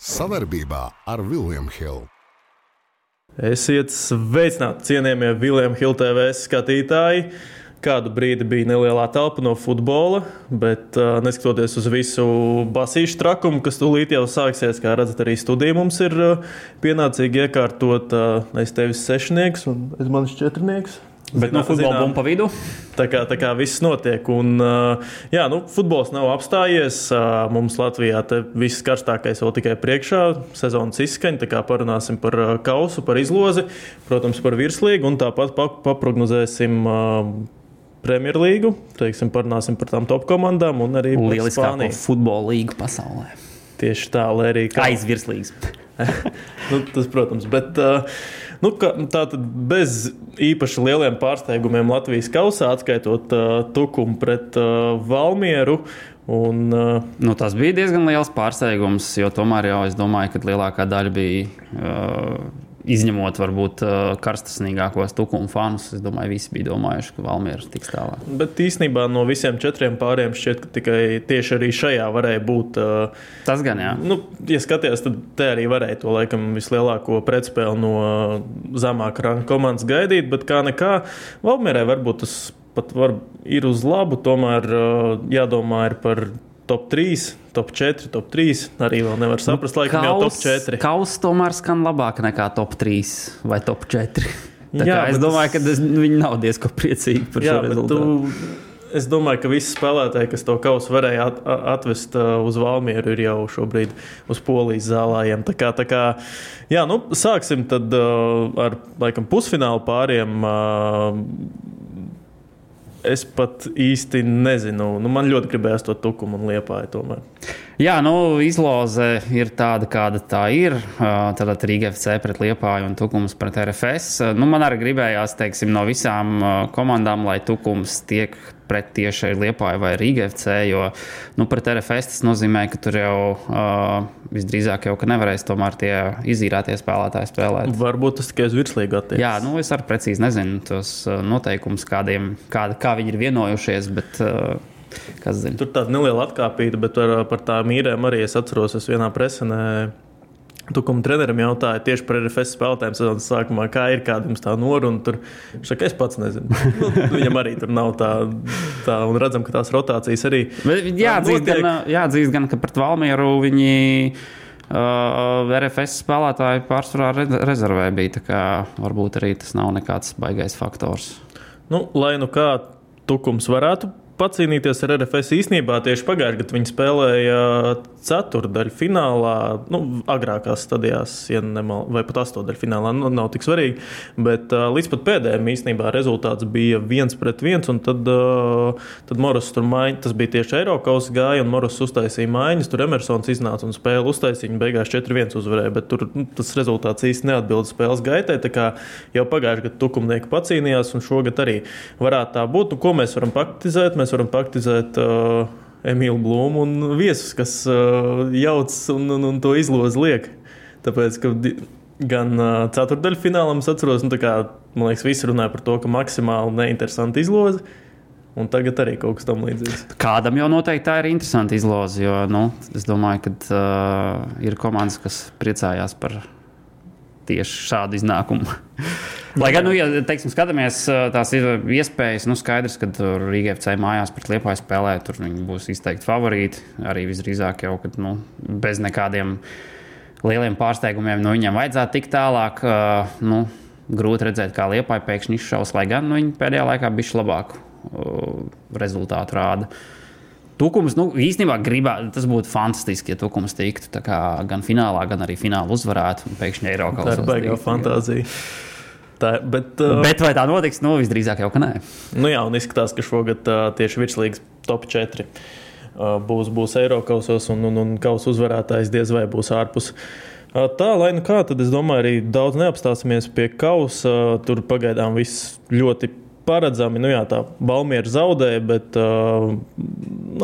Savarbībā ar Vilniņu Hildu. Esiet sveicināti, cienījamie Vilniņa Hilda TV skatītāji. Kādu brīdi bija nelielā telpa no futbola, bet uh, neskatoties uz visu basīšu trakumu, kas tūlīt jau sāksies, kā redzat, arī studija mums ir uh, pienācīgi iekārtot. Uh, es tevis sešnieks un es manis četrnieks. Bet no futbola bumba pa vidu. Tā kā, tā kā viss notiek. Un, jā, nu, futbols nav apstājies. Mums Latvijā viss karstākais vēl tikai priekšā. Sezonas izskaņa. Tā kā parunāsim par kausu, par izlozi, protams, par virslīgu un tāpat paprognozēsim. Premjerlīgu, teiksim, parunāsim par tām top komandām un arī par lieliskāko futbola līgu pasaulē. Tieši tā, lai arī kā... aizvirslīgs. nu, tas, protams, bet uh, Nu, ka, tātad bez īpaši lieliem pārsteigumiem Latvijas kausā, atskaitot uh, Tukumu pret uh, Valmieru. Un, uh, nu, tas bija diezgan liels pārsteigums, jo tomēr jau es domāju, ka lielākā daļa bija. Uh, Izņemot varbūt karstasnīgākos tukuma fanus, es domāju, visi bija domājuši, ka Valmieras tiks tālāk. Bet īstenībā no visiem četriem pāriem šķiet, ka tikai tieši arī šajā varēja būt. Tas gan, jā. Nu, ja skaties, tad te arī varēja to laikam vislielāko pretspēli no zemākā ranga komandas gaidīt, bet kā nekā Valmierai varbūt tas pat var, ir uz labu, tomēr jādomā ir par top 3, top 4, top 3. Arī vēl nevar saprast, nu, laikam, jau top 4. Kaus tomēr skan labāk nekā top 3 vai top 4. Tā jā, es domāju, tas... ka es, viņi nav diezgan priecīgi par jā, šo rezultātu. Es domāju, ka visi spēlētāji, kas to kausu varēja at atvest uh, uz Valmieru, ir jau šobrīd uz polijas zālājiem. Tā kā, tā kā, jā, nu, sāksim tad uh, ar laikam, pusfinālu pāriem. Uh, Es pat īsti nezinu. Nu, man ļoti gribējās to tukumu un liepāju tomēr. Jā, nu, izloze ir tāda, kāda tā ir. Tad Rīga FC pret Liepāju un Tukums pret RFS. Nu, man arī gribējās, teiksim, no visām komandām, lai Tukums tiek pret tieši Liepāju vai Rīga FC, jo nu, pret RFS tas nozīmē, ka tur jau uh, visdrīzāk jau nevarēs tomēr tie izīrētie spēlētāji spēlēt. Varbūt tas tikai uz virslīgu attiecas. Jā, nu, es arī precīzi nezinu tos noteikumus, kādiem, kā, kā viņi ir vienojušies, bet uh, Tur tāda neliela atkāpīta, bet par, par tām īrēm arī es atceros, es vienā presenē. Tu, kam trenerim jautāja tieši par RFS spēlētājiem sezonas sākumā, kā ir, kāda jums tā noruna, tur šaka, es pats nezinu. nu, viņam arī tur nav tā, tā, un redzam, ka tās rotācijas arī. Jāatzīst, gan, jāatzīst gan, ka pret Valmieru viņi. Uh, RFS spēlētāji pārsvarā rezervē bija. Varbūt arī tas nav nekāds baisais faktors. Nu, lai nu kā tukums varētu pacīnīties ar RFS īstenībā tieši pagājušajā gadā viņi spēlēja ceturdaļu finālā, nu, agrākās stadijās, ja nemal, vai pat astotdaļu finālā. Nu, nav tik svarīgi. Bet uh, līdz pat pēdējiem īstenībā rezultāts bija viens pret viens. Tad, uh, tad Moras tur maiņa, tas bija tieši Eiropas gāja, un Moras uztaisīja maiņas. Tur Emersons iznāca un spēle uztaisīja. Viņa beigās 4-1 uzvarēja. Bet tur nu, tas rezultāts īsti neatbilda spēles gaitai. Tā kā jau pagājušajā gadā tukumnieki pacīnījās, un šogad arī varētu tā būt. Nu, ko mēs varam praktizēt? Mēs varam praktizēt. Uh, Emīlu Blūmu un viesus, kas uh, jauc un, un, un to izlozi liek. Tāpēc, ka gan uh, ceturdaļfinālā es atceros, nu, kā, man liekas, visi runāja par to, ka maksimāli neinteresanti izlozi. Un tagad arī kaut kas tamlīdzīgs. Kādam jau noteikti tā ir interesanta izloze, jo nu, es domāju, ka uh, ir komandas, kas priecājās par tieši šādu iznākumu. Lai gan, nu, ja teiksim, skatāmies tās iespējas, nu, skaidrs, ka Rīgā FC mājās pret Liepāju spēlē, tur viņi būs izteikti favorīti. Arī visdrīzāk jau, kad nu, bez nekādiem lieliem pārsteigumiem nu, viņam vajadzētu tikt tālāk. Nu, grūti redzēt, kā Liepāja pēkšņi izšaus, lai gan nu, viņi pēdējā laikā bišķi labāku rezultātu rāda. Tukums, nu, īstenībā gribā, tas būtu fantastiski, ja Tukums tiktu gan finālā, gan arī finālā uzvarētu un pēkšņi Eiropā. Tā ir baigā fantāzija. Tā, bet, uh, bet vai tā notiks? Nu, visdrīzāk jau, ka nē. Nu jā, un izskatās, ka šogad uh, tieši virslīgas top 4 uh, būs, būs Eiropasos un, un, un kausa uzvarētājs diez vai būs ārpus. Uh, tā, lai nu kā, tad es domāju, arī daudz neapstāsimies pie kausa. Uh, tur pagaidām viss ļoti paredzami. Nu, jā, tā Balmīra zaudēja, bet uh,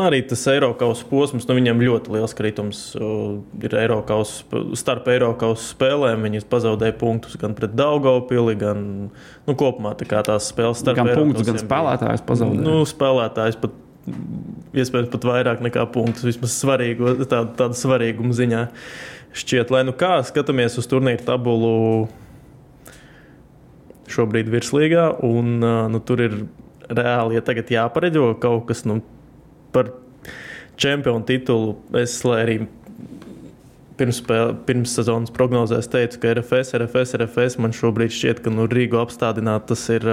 arī tas Eiropas posms, nu, viņam ļoti liels kritums uh, ir Eiropas, starp Eiropas spēlēm. Viņi pazaudēja punktus gan pret Daugopili, gan nu, kopumā tā tās spēles starp gan punktus, gan spēlētājus pazaudēja. Nu, spēlētājs pat iespējams pat vairāk nekā punktus, vismaz svarīgo, tādu, tādu svarīgumu ziņā. šķiet, lai nu kā skatāmies uz turnīru tabulu šobrīd virslīgā, un nu, tur ir reāli, ja tagad jāpareģo kaut kas nu, par čempionu titulu, es arī pirms, pirms sezonas prognozēs teicu, ka RFS, RFS, RFS man šobrīd šķiet, ka nu, Rīgu apstādināt tas ir.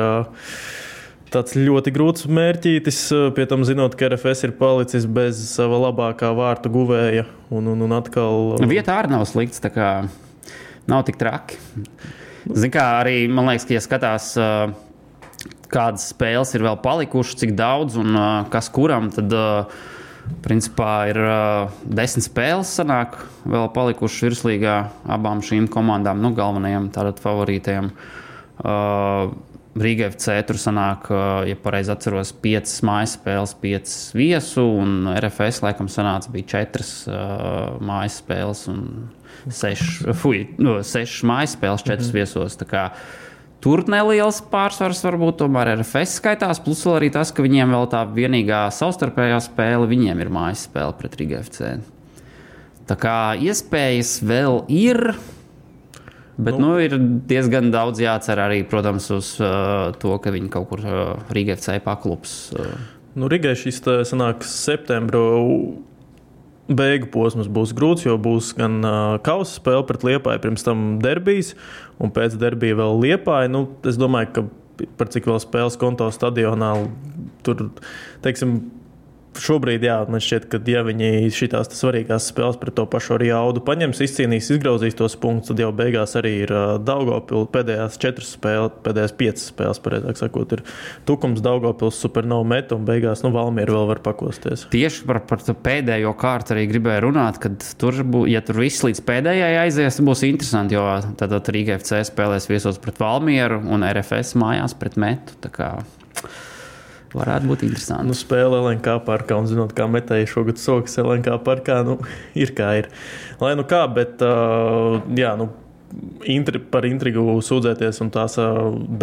Tāds ļoti grūts mērķis, pie tam zinot, ka RFS ir palicis bez sava labākā vārtu guvēja. Un, un, un atkal... Vietā arī nav slikts, tā kā nav tik traki. Ziniet, kā arī man liekas, ka, ja skatās, kādas spēles ir vēl palikušas, cik daudz un kas kuram, tad uh, Principā ir uh, desmit spēles, sanāk, vēl palikušas virslīgā abām šīm komandām, nu, galvenajām tātad favorītiem. Uh, Rīgā FC tur sanāk, uh, ja pareizi atceros, piecas mājas spēles, piecas viesu, un RFS laikam sanāca bija četras uh, mājas spēles un sešas, fuj, no, sešas mājas spēles, četras -hmm. viesos. Tur neliels pārsvars varbūt tomēr ir FS skaitās, plus vēl arī tas, ka viņiem vēl tā vienīgā savstarpējā spēle, viņiem ir mājas spēle pret Riga FC. Tā kā iespējas vēl ir, bet nu, nu, ir diezgan daudz jācer arī, protams, uz uh, to, ka viņi kaut kur uh, Riga FC paklups. Uh. Nu, Rigai šis sanāks septembra beigu posms būs grūts, jo būs gan uh, kausa spēle pret Liepāju, pirms tam derbijas, un pēc derbija vēl Liepāja. Nu, es domāju, ka par cik vēl spēles konto stadionā tur, teiksim, šobrīd, jā, man šķiet, ka, ja viņi šīs svarīgās spēles pret to pašu arī jaudu paņems, izcīnīs, izgrauzīs tos punktus, tad jau beigās arī ir uh, Daugopils pēdējās četras spēles, pēdējās piecas spēles, pareizāk sakot, ir Tukums, Daugopils, Supernova metu un beigās, nu, Valmiera vēl var pakosties. Tieši par, par pēdējo kārtu arī gribēju runāt, kad tur, bū, ja tur viss līdz pēdējai aizies, būs interesanti, jo tad Rīga FC spēlēs viesos pret Valmieru un RFS mājās pret metu. Varētu būt interesanti. Nu, spēle LNK parkā, un zinot, kā metēji šogad sokas LNK parkā, nu, ir kā ir. Lai nu kā, bet uh, jā, nu, intri, par intrigu sūdzēties un tās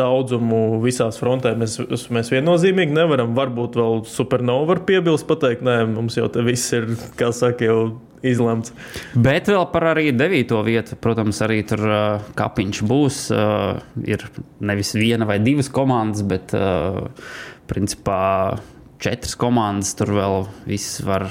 daudzumu visās frontēs mēs, mēs viennozīmīgi nevaram. Varbūt vēl supernovu var piebilst, pateikt, nē, mums jau te viss ir, kā saka, jau izlemts. Bet vēl par arī devīto vietu, protams, arī tur uh, kapiņš būs. Uh, ir nevis viena vai divas komandas, bet uh, principā četras komandas tur vēl viss var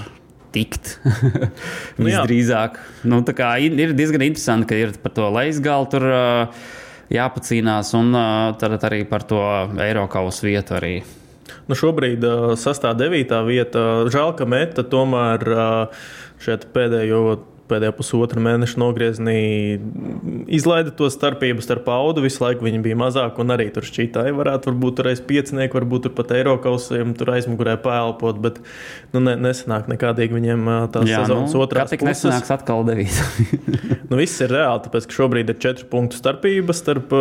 tikt. Nu Visdrīzāk. Nu, ir diezgan interesanti, ka ir par to leisgalu tur uh, jāpacīnās, un uh, tad arī par to Eiropas vietu arī. Nu šobrīd uh, sastāv devītā vieta. Žēl, ka Meta tomēr uh, šeit pēdējo pēdējā pusotra mēneša nogriezienī izlaida to starpību starp audu. Visu laiku viņi bija mazāki, un arī tur šķītāji varētu būt turēs piecinieki, varbūt tur pat Eiropausiem tur aizmugurē pēlpot, bet nu, ne, nesanāk nekādīgi viņiem tās Jā, sezonas nu, otrās puses. Nesanāks atkal devīt. nu, viss ir reāli, tāpēc, ka šobrīd ir četru punktu starpība starp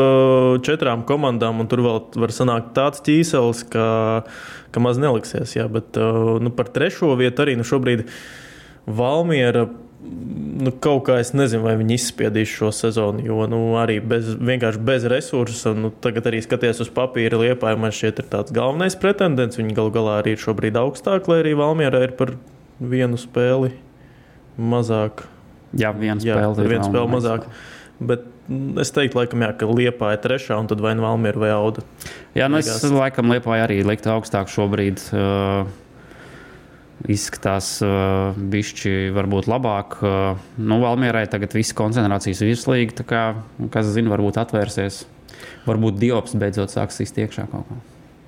četrām komandām, un tur vēl var sanākt tāds ķīselis, ka, ka maz neliksies. Jā, bet nu, par trešo vietu arī nu, šobrīd Valmiera nu, kaut kā es nezinu, vai viņi izspiedīs šo sezonu. Jo nu, arī bez, vienkārši bez resursa, nu, tagad arī skaties uz papīra liepā, man šķiet, ir tāds galvenais pretendents. Viņi galu galā arī ir šobrīd augstāk, lai arī Valmiera ir par vienu spēli mazāk. Jā, viena spēle, jā, viena spēle mazāk. Bet es teiktu, laikam, jā, ka Liepa ir trešā, un tad vai nu Valmiera vai Auda. Jā, nu es laikam Liepa arī liktu augstāk šobrīd. Uh, izskatās uh, bišķi varbūt labāk. Uh, nu, Valmierai tagad viss koncentrācijas virslīgi, tā kā, kas zina, varbūt atvērsies. Varbūt Diops beidzot sāks iztiekt iekšā kaut kā.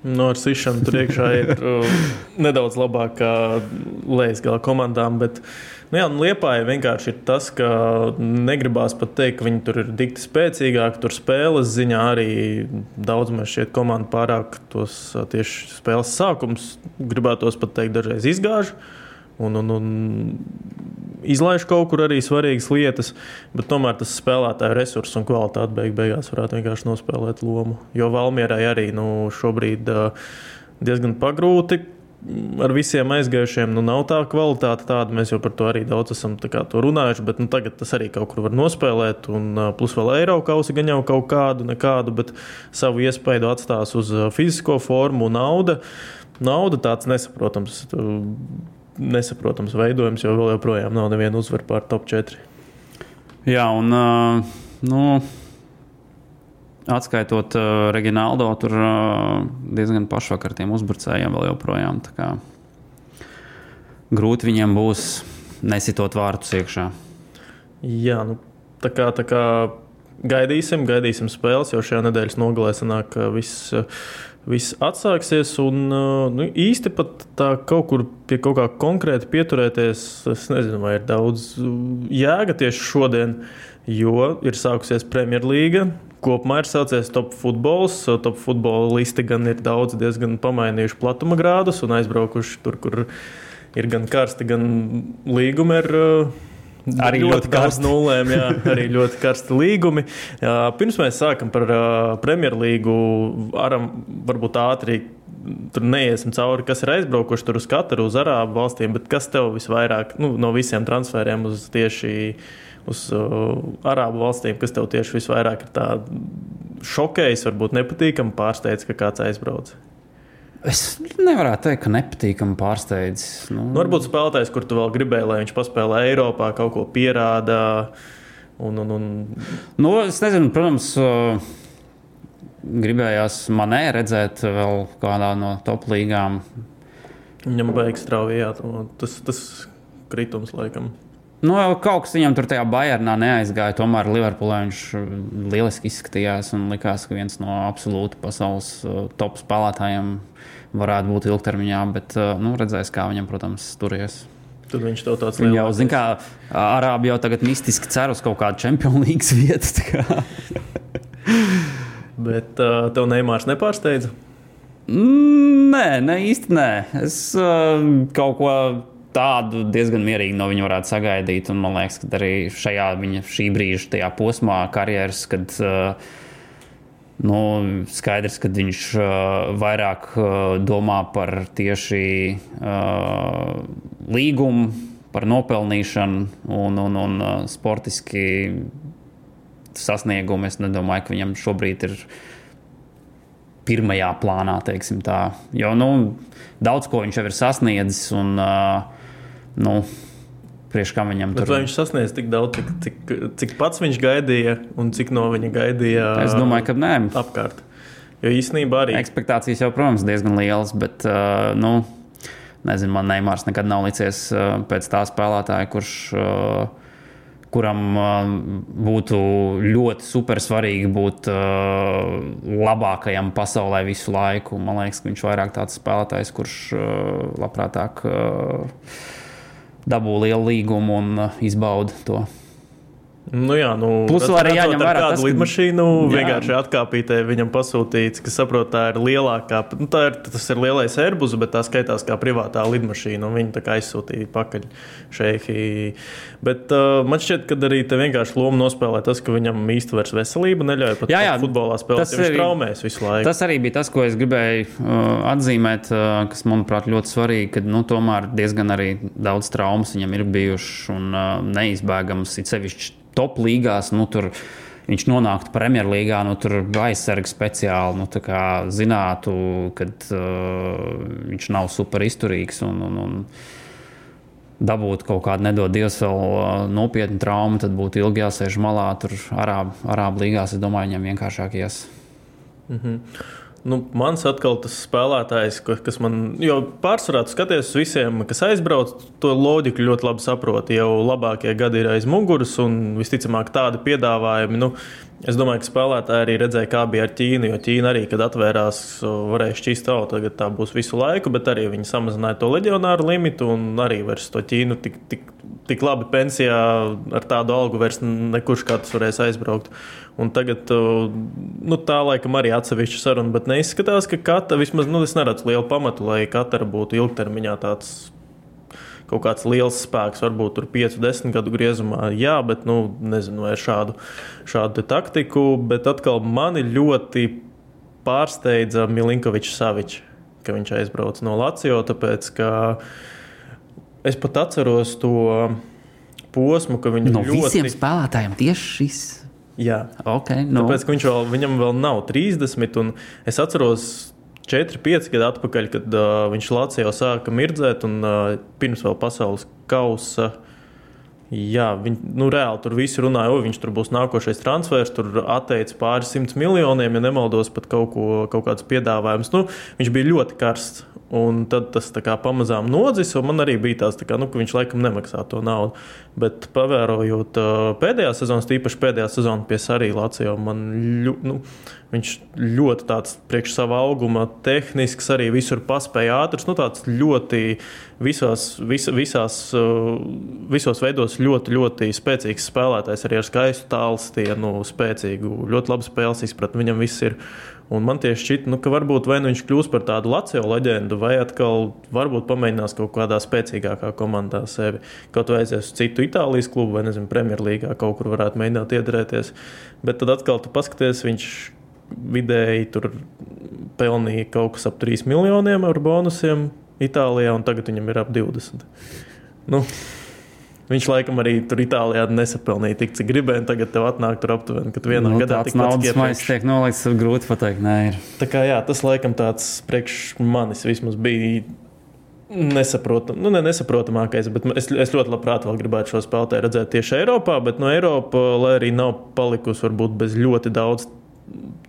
No ar sišanu tur iekšā ir uh, nedaudz labāk kā lejas gala komandām, bet uh, Nu, jā, Liepāja vienkārši ir tas, ka negribās pat teikt, ka viņi tur ir dikti spēcīgāki. Tur spēles ziņā arī daudz mēs šeit komandu pārāk tos tieši spēles sākums gribētos pat teikt dažreiz izgāž. Un, un, un izlaiž kaut kur arī svarīgas lietas, bet tomēr tas spēlētāju resursu un kvalitāte beig beigās varētu vienkārši nospēlēt lomu. Jo Valmierai arī nu, šobrīd diezgan pagrūti ar visiem aizgājušiem nu, nav tā kvalitāte. Tāda. Mēs jau par to arī daudz esam runājuši, bet nu, tagad tas arī kaut kur var nospēlēt. Un, plus vēl eiro kausi gan jau kaut kādu, nekādu, bet savu iespēju atstās uz fizisko formu un naudu. Nauda tāds nesaprotams, nesaprotams veidojums, jo vēl joprojām nav neviena uzvara pār top 4. Jā, un uh, nu, atskaitot uh, Reģionāldo, tur uh, diezgan pašvakar tiem uzbrucējiem vēl joprojām. Grūti viņiem būs nesitot vārtus iekšā. Jā, nu, tā kā, tā kā gaidīsim, gaidīsim spēles, jo šajā nedēļas nogalē sanāk, ka viss, viss atsāksies. Un nu, īsti pat tā kaut kur pie kaut kā konkrēti pieturēties, es nezinu, vai ir daudz jēga tieši šodien, jo ir sākusies Premjerlīga. Kopumā ir sācies top futbols. Top futbola listi gan ir daudz, diezgan pamainījuši platuma grādus un aizbraukuši tur, kur ir gan karsti, gan līgumi ar Arī ļoti, ļoti karsti nulēm, jā, arī ļoti karsti līgumi. Pirms mēs sākam par Premjerlīgu, varam varbūt ātri. Tur neiesim cauri, kas ir aizbraukuši tur uz Katru, uz Arābu valstīm, bet kas tev visvairāk nu, no visiem transferiem uz tieši uz uh, Arābu valstīm, kas tev tieši visvairāk ir šokējis, varbūt nepatīkami pārsteidz, ka kāds aizbrauc? Es nevaru teikt, ka nepatīkami pārsteidz. Nu... Nu, varbūt spēlētājs, kur tu vēl gribēji, lai viņš paspēlē Eiropā, kaut ko pierāda. Un, un, un... Nu, es nezinu, protams, gribējās manē redzēt vēl kādā no top līgām. Viņam beigas strauji, jā, tas, tas kritums laikam. Nu, kaut kas viņam tur tajā Bayernā neaizgāja. Tomēr Liverpoolē viņš lieliski izskatījās un likās, ka viens no absolūti pasaules uh, top spēlētājiem varētu būt ilgtermiņā. Bet uh, nu, redzēs, kā viņam, protams, turies. Tad viņš to tāds jau zina, kā Arābi jau tagad mistiski cer uz kaut kādu Champions League vietu. bet uh, tev Neimārs nepārsteidza? Mm, nē, ne īsti nē. Es uh, kaut ko tādu diezgan mierīgi no viņa varētu sagaidīt. Un man liekas, ka arī šajā viņa šī brīža posmā karjeras, kad uh, nu, skaidrs, ka viņš uh, vairāk uh, domā par tieši līgumu, par nopelnīšanu un, un, un sportiski sasniegumu. Es nedomāju, ka viņam šobrīd ir pirmajā plānā, teiksim tā. Jo nu, daudz ko viņš jau ir sasniedzis. Un, uh, nu, priekš kā viņam tur. Bet vai viņš sasniedz tik daudz, cik, cik, cik pats viņš gaidīja un cik no viņa gaidīja? Es domāju, ka nē. Apkārt. Jo īstenībā arī. Ekspektācijas jau, protams, diezgan lielas, bet, uh, nu, nezinu, man Neimārs nekad nav licies uh, pēc tā spēlētāja, kurš. Uh, kuram uh, būtu ļoti super svarīgi būt uh, labākajam pasaulē visu laiku. Man liekas, ka viņš ir vairāk tāds spēlētājs, kurš uh, labprātāk uh, dabū lielu līgumu un uh, izbauda to. Nu jā, nu, Plus vēl arī jāņem vērā, ka lidmašīnu jā. vienkārši atkāpītē viņam pasūtīts, kas saprot, tā ir lielākā, nu, tā ir, tas ir lielais Airbus, bet tā skaitās kā privātā lidmašīna, un viņi tā kā aizsūtīja pakaļ šeihi. Bet uh, man šķiet, ka arī te vienkārši lomu nospēlē tas, ka viņam īsti vairs veselība neļauj pat, jā, jā, futbolā spēlēt, tas viņš traumēs visu laiku. Tas arī bija tas, ko es gribēju uh, atzīmēt, uh, kas manuprāt ļoti svarīgi, ka nu, tomēr diezgan arī daudz traumas viņam ir bijušas un uh, neizbēgams, it sevišķi top līgās. Nu, tur, viņš nonāktu Premjerlīgā, nu, tur aizsargs speciāli nu, zinātu, ka uh, viņš nav super izturīgs. Un, un, un, Dabūt kaut kādu nedod Dievs vēl uh, nopietnu traumu, tad būtu ilgi jāsēž malā. Tur Arābu, Arābu līgās, es domāju, viņam vienkāršāk ies. Mm -hmm. Nu, mans atkal tas spēlētājs, kas man jau pārsvarā skaties uz visiem, kas aizbrauc, to loģiku ļoti labi saprot. Jau labākie gadi ir aiz muguras, un visticamāk tādi piedāvājumi. Nu, Es domāju, ka spēlētāji arī redzēja, kā bija ar Ķīnu. Jo Ķīna arī, kad atvērās, varēja šķīst tautu, tagad tā būs visu laiku, bet arī viņi samazināja to leģionāru limitu un arī vairs to Ķīnu tik, tik, tik labi pensijā ar tādu algu vairs nekurš katrs varēs aizbraukt. Un tagad nu, tā laikam arī atsevišķa saruna, bet neizskatās, ka katra, vismaz nu, es neredzu lielu pamatu, lai katra būtu ilgtermiņā tāds kaut kāds liels spēks, varbūt tur 5, 10 gadu griezumā. Jā, bet nu, nezinu, vai šādu, šādu taktiku. Bet atkal mani ļoti pārsteidza Milinkovičs Savičs, ka viņš aizbrauca no Latvijas. Tāpēc, ka es pat atceros to posmu, ka viņi no ļoti... visiem spēlētājiem tieši šis. Jā, okay, no. tāpēc, ka viņš vēl, viņam vēl nav 30. Un es atceros, 4-5 gadu atpakaļ, kad uh, viņš jau sāka mirdzēt, un uh, pirms vēl pasaules kausa Jā, viņi nu, reāli tur visi runāja, ka viņš tur būs nākošais transfers. Tur atteicis pāris simtus miljoniem, ja nemaldos, pat kaut, ko, kaut kāds piedāvājums. Nu, viņš bija ļoti karsts. Un tad tas kā, pamazām nodzis, un man arī bija tāds, tā kā, nu, ka viņš laikam nemaksā to naudu. Bet pavērojot pēdējā sezonā, tīpaši pēdējā sezonā pie Sarijas Latvijas, man ļu, nu, viņš ļoti tāds priekš sava auguma, tehnisks, arī visur paspēja ātrs. Nu, tāds ļoti visos, vis, visās, visos veidos ļoti, ļoti spēcīgs spēlētājs, arī ar skaistu tālstienu, spēcīgu, ļoti labu spēles izpratni. Viņam viss ir. Un man tieši šķiet, nu, ka varbūt vai nu viņš kļūs par tādu Latvijas leģendu, vai atkal varbūt pamēģinās kaut kādā spēcīgākā komandā sevi. Kaut vai aizies uz citu Itālijas klubu, vai nezinu, Premjerlīgā kaut kur varētu mēģināt iedarēties. Bet tad atkal tu paskaties, viņš vidēji tur pelnīja kaut kas ap 3 miljoniem ar bonusiem Itālijā, un tagad viņam ir ap 20. Nu, Viņš laikam arī tur Itālijā nesapelnīja tik, cik gribēja. Tagad tev atnāk tur aptuveni, kad vienā nu, gadā tāds naudas maisa tiek nolikts, ir grūti pateikt. Nē, ir. Tā kā jā, tas laikam tāds priekš manis vismaz bija. Nesaprotam, nu, ne nesaprotamākais, bet es, es ļoti labprāt vēl gribētu šo spēlētāju redzēt tieši Eiropā. Bet no Eiropas, lai arī nav palikusi varbūt bez ļoti daudz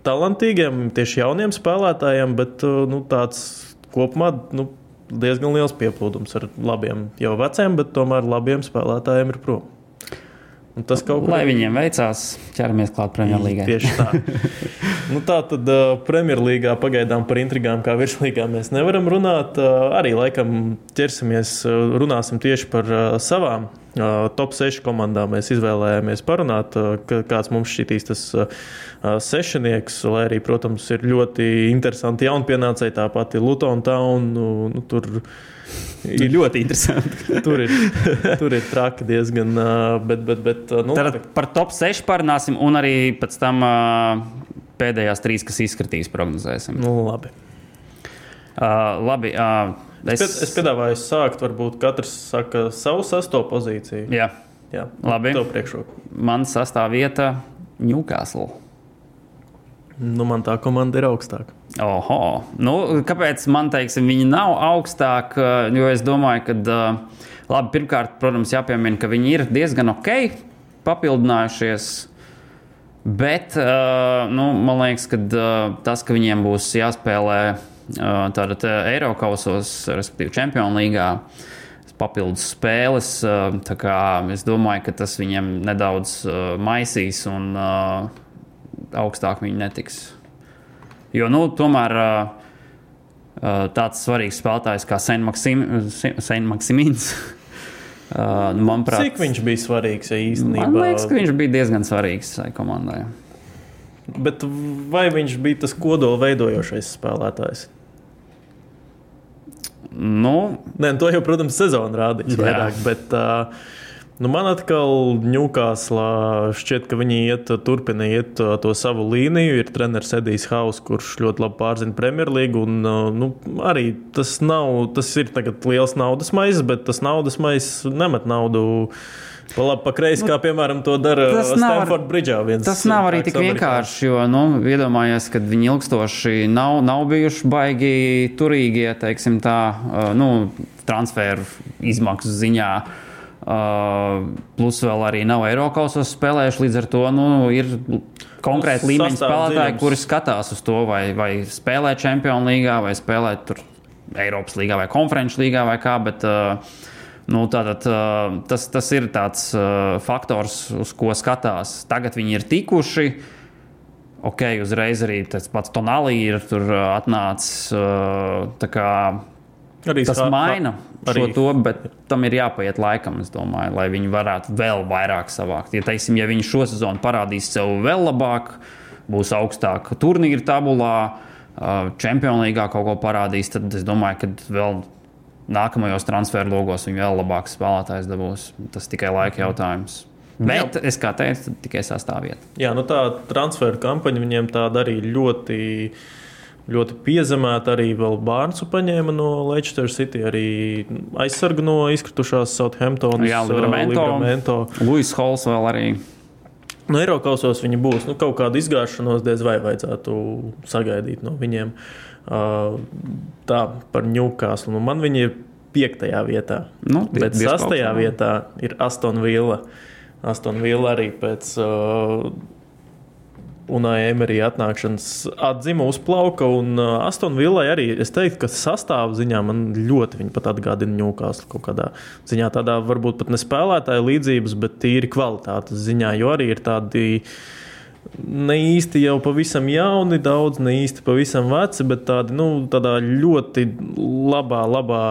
talantīgiem, tieši jauniem spēlētājiem, bet nu, tāds kopumā nu, diezgan liels pieplūdums ar labiem, jau veciem, bet tomēr labiem spēlētājiem ir prom. Un tas kaut kā. Lai viņiem veicās, ķeramies klāt Premjerlīgai. Tieši tā. nu, tā tad uh, Premjerlīgā pagaidām par intrigām, kā virslīgā mēs nevaram runāt. Uh, arī laikam ķersimies, uh, runāsim tieši par uh, savām uh, top 6 komandām. Mēs izvēlējāmies parunāt, uh, kāds mums šķitīs tas. Uh, sešnieks, lai arī, protams, ir ļoti interesanti jaunpienācēji, tāpat ir Luton Town. Nu, nu, tur ir ļoti interesanti. tur, ir, tur ir traki diezgan. Bet, bet, bet, nu, Tad par top 6 parunāsim, un arī pēc tam pēdējās trīs, kas izskatīs, prognozēsim. Nu, labi. Uh, labi uh, es... Es, es piedāvāju sākt, varbūt katrs saka savu sesto pozīciju. Jā, Jā labi. Tev priekšroku. Man sastāv vieta Newcastle. Nu, man tā komanda ir augstāka. Oho. Nu, kāpēc man teiksim, viņi nav augstāki? Jo es domāju, ka, labi, pirmkārt, protams, jāpiemina, ka viņi ir diezgan ok, papildinājušies. Bet nu, man liekas, ka tas, ka viņiem būs jāspēlē tātad Eiropasos, respektīvi Čempionu līgā, papildus spēles, es domāju, ka tas viņiem nedaudz maisīs. Un, augstāk viņi netiks. Jo nu, tomēr tāds svarīgs spēlētājs kā Senmaksimins. Nu, manuprāt, Cik viņš bija svarīgs ja īstenībā? Man liekas, ka viņš bija diezgan svarīgs šai komandai. Bet vai viņš bija tas kodola veidojošais spēlētājs? Nu, Nē, to jau, protams, sezona rādīs vairāk. Bet, uh, Nu, man atkal Ņūkāslā šķiet, ka viņi iet, turpina iet to savu līniju. Ir treneris Edijs Haus, kurš ļoti labi pārzina Premjerlīgu. Nu, arī tas nav, tas ir liels naudas maizes, bet tas naudas maizes nemet naudu. Pa labi, pa kreisi, nu, kā piemēram to dara Stanford Bridžā. Tas nav arī tik vienkārši, jo, nu, iedomājies, ka viņi ilgstoši nav, nav bijuši baigi turīgie, teiksim tā, nu, transferu izmaksu ziņā. Uh, plus vēl arī nav Eiropasos spēlējuši. Līdz ar to nu, ir konkrēti līmeņa spēlētāji, kuri skatās uz to, vai, vai spēlē Champions līgā, vai spēlē Eiropas līgā, vai konferenču līgā, vai kā. Bet, uh, Nu, tātad, uh, tas, tas ir tāds uh, faktors, uz ko skatās. Tagad viņi ir tikuši. Ok, uzreiz arī tas pats Tonālī ir tur uh, atnācis. Uh, Arī tas kā, maina arī. šo to, bet tam ir jāpaiet laikam, domāju, lai viņi varētu vēl vairāk savākt. Ja, teiksim, ja viņi šo sezonu parādīs sev vēl labāk, būs augstāk turnīra tabulā, League kaut ko parādīs, tad es domāju, ka vēl nākamajos transferu logos viņi vēl labāks spēlētājs dabūs. Tas tikai laika jautājums. Bet, Jā. es kā teicu, tikai sastāvvieta. Jā, nu tā transferu kampaņa viņiem tāda arī ļoti ļoti piezemēta. Arī Bārnsu paņēma no Leicester City, arī aizsargu no izkritušās Southamptonas. Jā, Livramento. Luis Hols vēl arī. No Eiropasos viņi būs. Nu, kaut kādu izgāšanos diez vai vajadzētu sagaidīt no viņiem. Uh, tā par Newcastle. Nu, man viņi ir piektajā vietā. Nu, die- Bet sastajā vietā ir Aston Villa. Aston Villa arī pēc uh, Unai Emerija atnākšanas atzima uzplauka. Un uh, Aston Villai arī es teiktu, ka sastāvziņā man ļoti viņa pat atgādina Newcastle kaut kādā ziņā. Tādā varbūt pat ne spēlētāja līdzības, bet tīri kvalitātes ziņā, jo arī ir tādi. Ne īsti jau pavisam jauni, daudz ne īsti pavisam veci, bet tādi nu, tādā ļoti labā, labā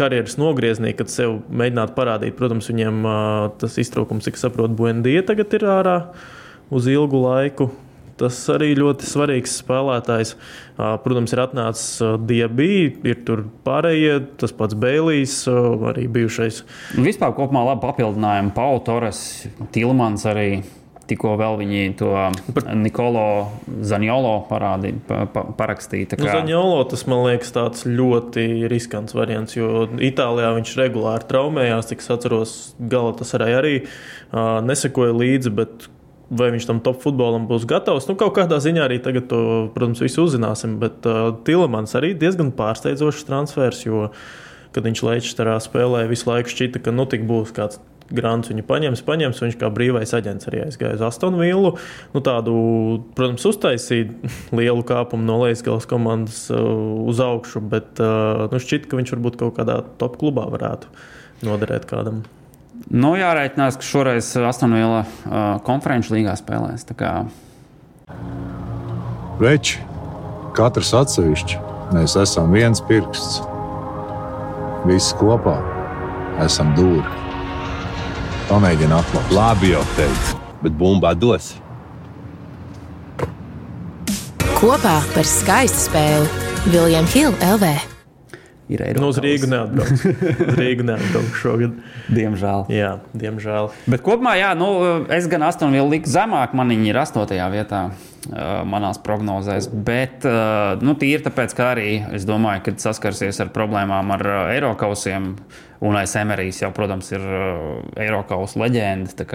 karjeras nogriezienī, kad sev mēģināt parādīt. Protams, viņiem ā, tas iztraukums, cik saprotu, Buendija tagad ir ārā uz ilgu laiku. Tas arī ļoti svarīgs spēlētājs. Protams, ir atnācis Diabī, ir tur pārējie, tas pats Bēlijs, ā, arī bijušais. Vispār kopumā labi papildinājumi. Pauls Torres, Tilmans arī. Tikko vēl viņi to Nikolo Zaniolo parādīja, pa, pa, parakstīja. tā Nu, kā- Zaņolo tas man liekas tāds ļoti riskants variants, jo Itālijā viņš regulāri traumējās, cik es atceros, gala tas arī, arī uh, nesekoja līdzi. Bet Vai viņš tam top futbolam būs gatavs? Nu, kaut kādā ziņā arī tagad, to, protams, visu uzzināsim. Bet uh, Tilemans arī diezgan pārsteidzošs transfers, jo, kad viņš Leicesterā spēlēja, visu laiku šķita, ka nu tik būs kāds grants viņu paņems, paņems. Viņš kā brīvais aģents arī aizgāja uz Astonu Villu. Nu, tādu, protams, uztaisīja lielu kāpumu no Leisgalas komandas uh, uz augšu, bet uh, nu, šķiet, ka viņš varbūt kaut kādā top klubā varētu noderēt kādam. Nu, jārēķinās, ka šoreiz Astonvila uh, konferenču līgā spēlēs. kā Veči, katrs atsevišķi, mēs esam viens pirksts. Visi kopā esam dūri. Pamēģini atklāt. Labi jau teicu, bet bumbā dos. Kopā par skaistu spēli Viljams Hilde LV. Ir Nu, uz Eiropas. Rīgu neatbrauks. Uz Rīgu neatbrauks šogad. Diemžēl. Jā, diemžēl. Bet kopumā, jā, nu, es gan Astonvila liku zemāk, man viņa ir 8. vietā manās prognozēs. Bet, nu, tīri tāpēc, ka arī es domāju, ka saskarsies ar problēmām ar Eiropausiem. Un aiz Emerijs jau, protams, ir Eiropas leģenda.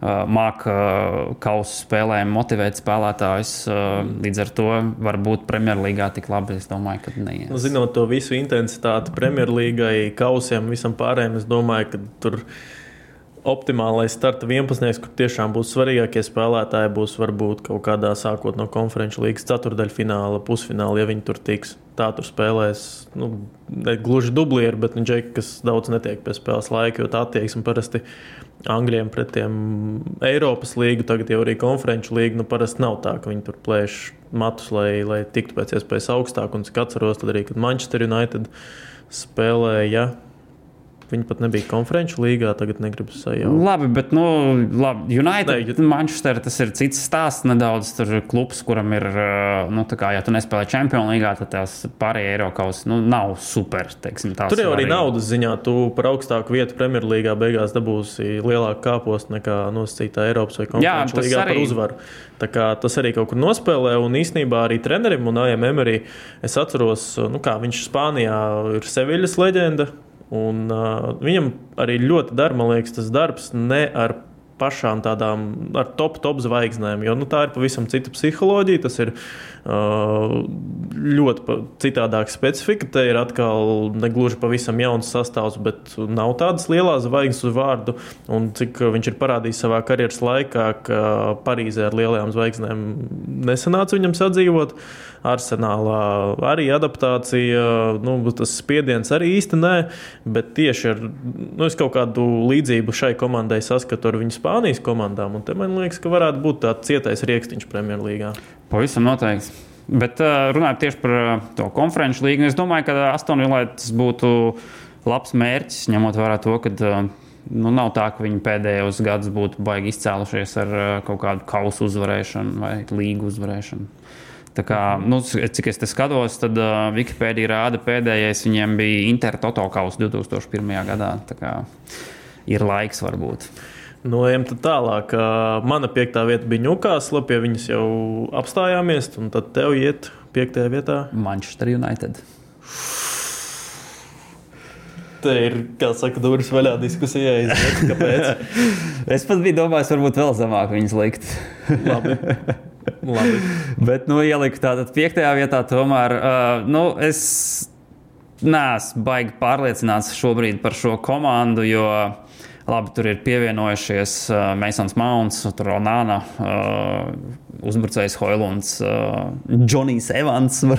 Uh, Māca uh, kausa spēlēm motivēt spēlētājus. Uh, līdz ar to varbūt Premjerlīgā tik labi. Es domāju, ka neies. Nu, zinot to visu intensitāti Premjerlīgai, kausiem, visam pārējiem, es domāju, ka tur optimālais starta 11. kur tiešām būs svarīgākie spēlētāji, būs varbūt kaut kādā sākot no konferenču līgas ceturdaļfināla, pusfināla, ja viņi tur tiks. Tā tur spēlēs nu, ne gluži dublieri, bet nu, džeki, kas daudz netiek pie spēles laika, jo tā attieksme parasti Angļiem pret tiem Eiropas līgu, tagad jau arī konferenču līgu, nu parasti nav tā, ka viņi tur plēš matus, lai, lai tiktu pēc iespējas augstāk. Un cik atceros, tad arī, kad Manchester United spēlēja. Viņi pat nebija konferenču līgā, tagad negribu sajaukt. Labi, bet, nu, labi, United, Nē, Manchester, tas ir cits stāsts. Nedaudz tur ir klubs, kuram ir, nu, tā kā, ja tu nespēlē Champions līgā, tad tās pārējie Eiropas, nu, nav super, teiksim, Tur jau arī naudas ziņā, tu par augstāku vietu Premjerlīgā beigās dabūsi lielāku kāpostu nekā nosacītā Eiropas vai Jā, konferenču tas līgā arī- par uzvaru. Tā kā tas arī kaut kur nospēlē, un īsnībā arī trenerim un AMM arī es atceros, nu kā viņš Spānijā ir Seviļas leģenda, un uh, viņam arī ļoti dar, man liekas, tas darbs ne ar pašām tādām ar top, top zvaigznēm. Jo nu, tā ir pavisam cita psiholoģija. Tas ir ļoti citādāka specifika. Te ir atkal ne gluži pavisam jauns sastāvs, bet nav tādas lielas zvaigznes uz vārdu. Un cik viņš ir parādījis savā karjeras laikā, ka Parīzē ar lielajām zvaigznēm nesanāca viņam sadzīvot. Arsenālā arī adaptācija, nu, tas spiediens arī īsti nē, bet tieši ar nu, kaut kādu līdzību šai komandai saskatu ar viņu Spānijas komandām. Man liekas, ka varētu būt tāds cietais rīkstiņš Premjerlīgā. Pavisam noteikti. Bet uh, runājot tieši par uh, to konferenču līgu, es domāju, ka Astonvillai tas būtu labs mērķis, ņemot vērā to, ka uh, nu, nav tā, ka viņi pēdējos gados būtu baigi izcēlušies ar uh, kaut kādu kausu uzvarēšanu vai līgu uzvarēšanu. Tā kā, nu, cik es skatos, tad uh, Wikipēdija rāda, pēdējais viņiem bija Intertoto kausa 2001. gadā. Tā kā ir laiks varbūt. Nu, ejam tad tālāk. Mana piekta vieta bija Ņūkāsla, pie viņas jau apstājāmies, un tad tev iet piektajā vietā. Manchester United. Te ir, kā saka, durvis vaļā diskusijai. Es pat biju domājis, varbūt vēl zemāk viņas likt. Labi. Labi. Bet, nu, ieliku tātad piektajā vietā, tomēr, uh, nu, es neesmu baigi pārliecināts šobrīd par šo komandu, jo labi, tur ir pievienojušies uh, Masons Mounts, Ronāna, uh, uzbrucējs Hoilunds, uh, Džonijs Evans.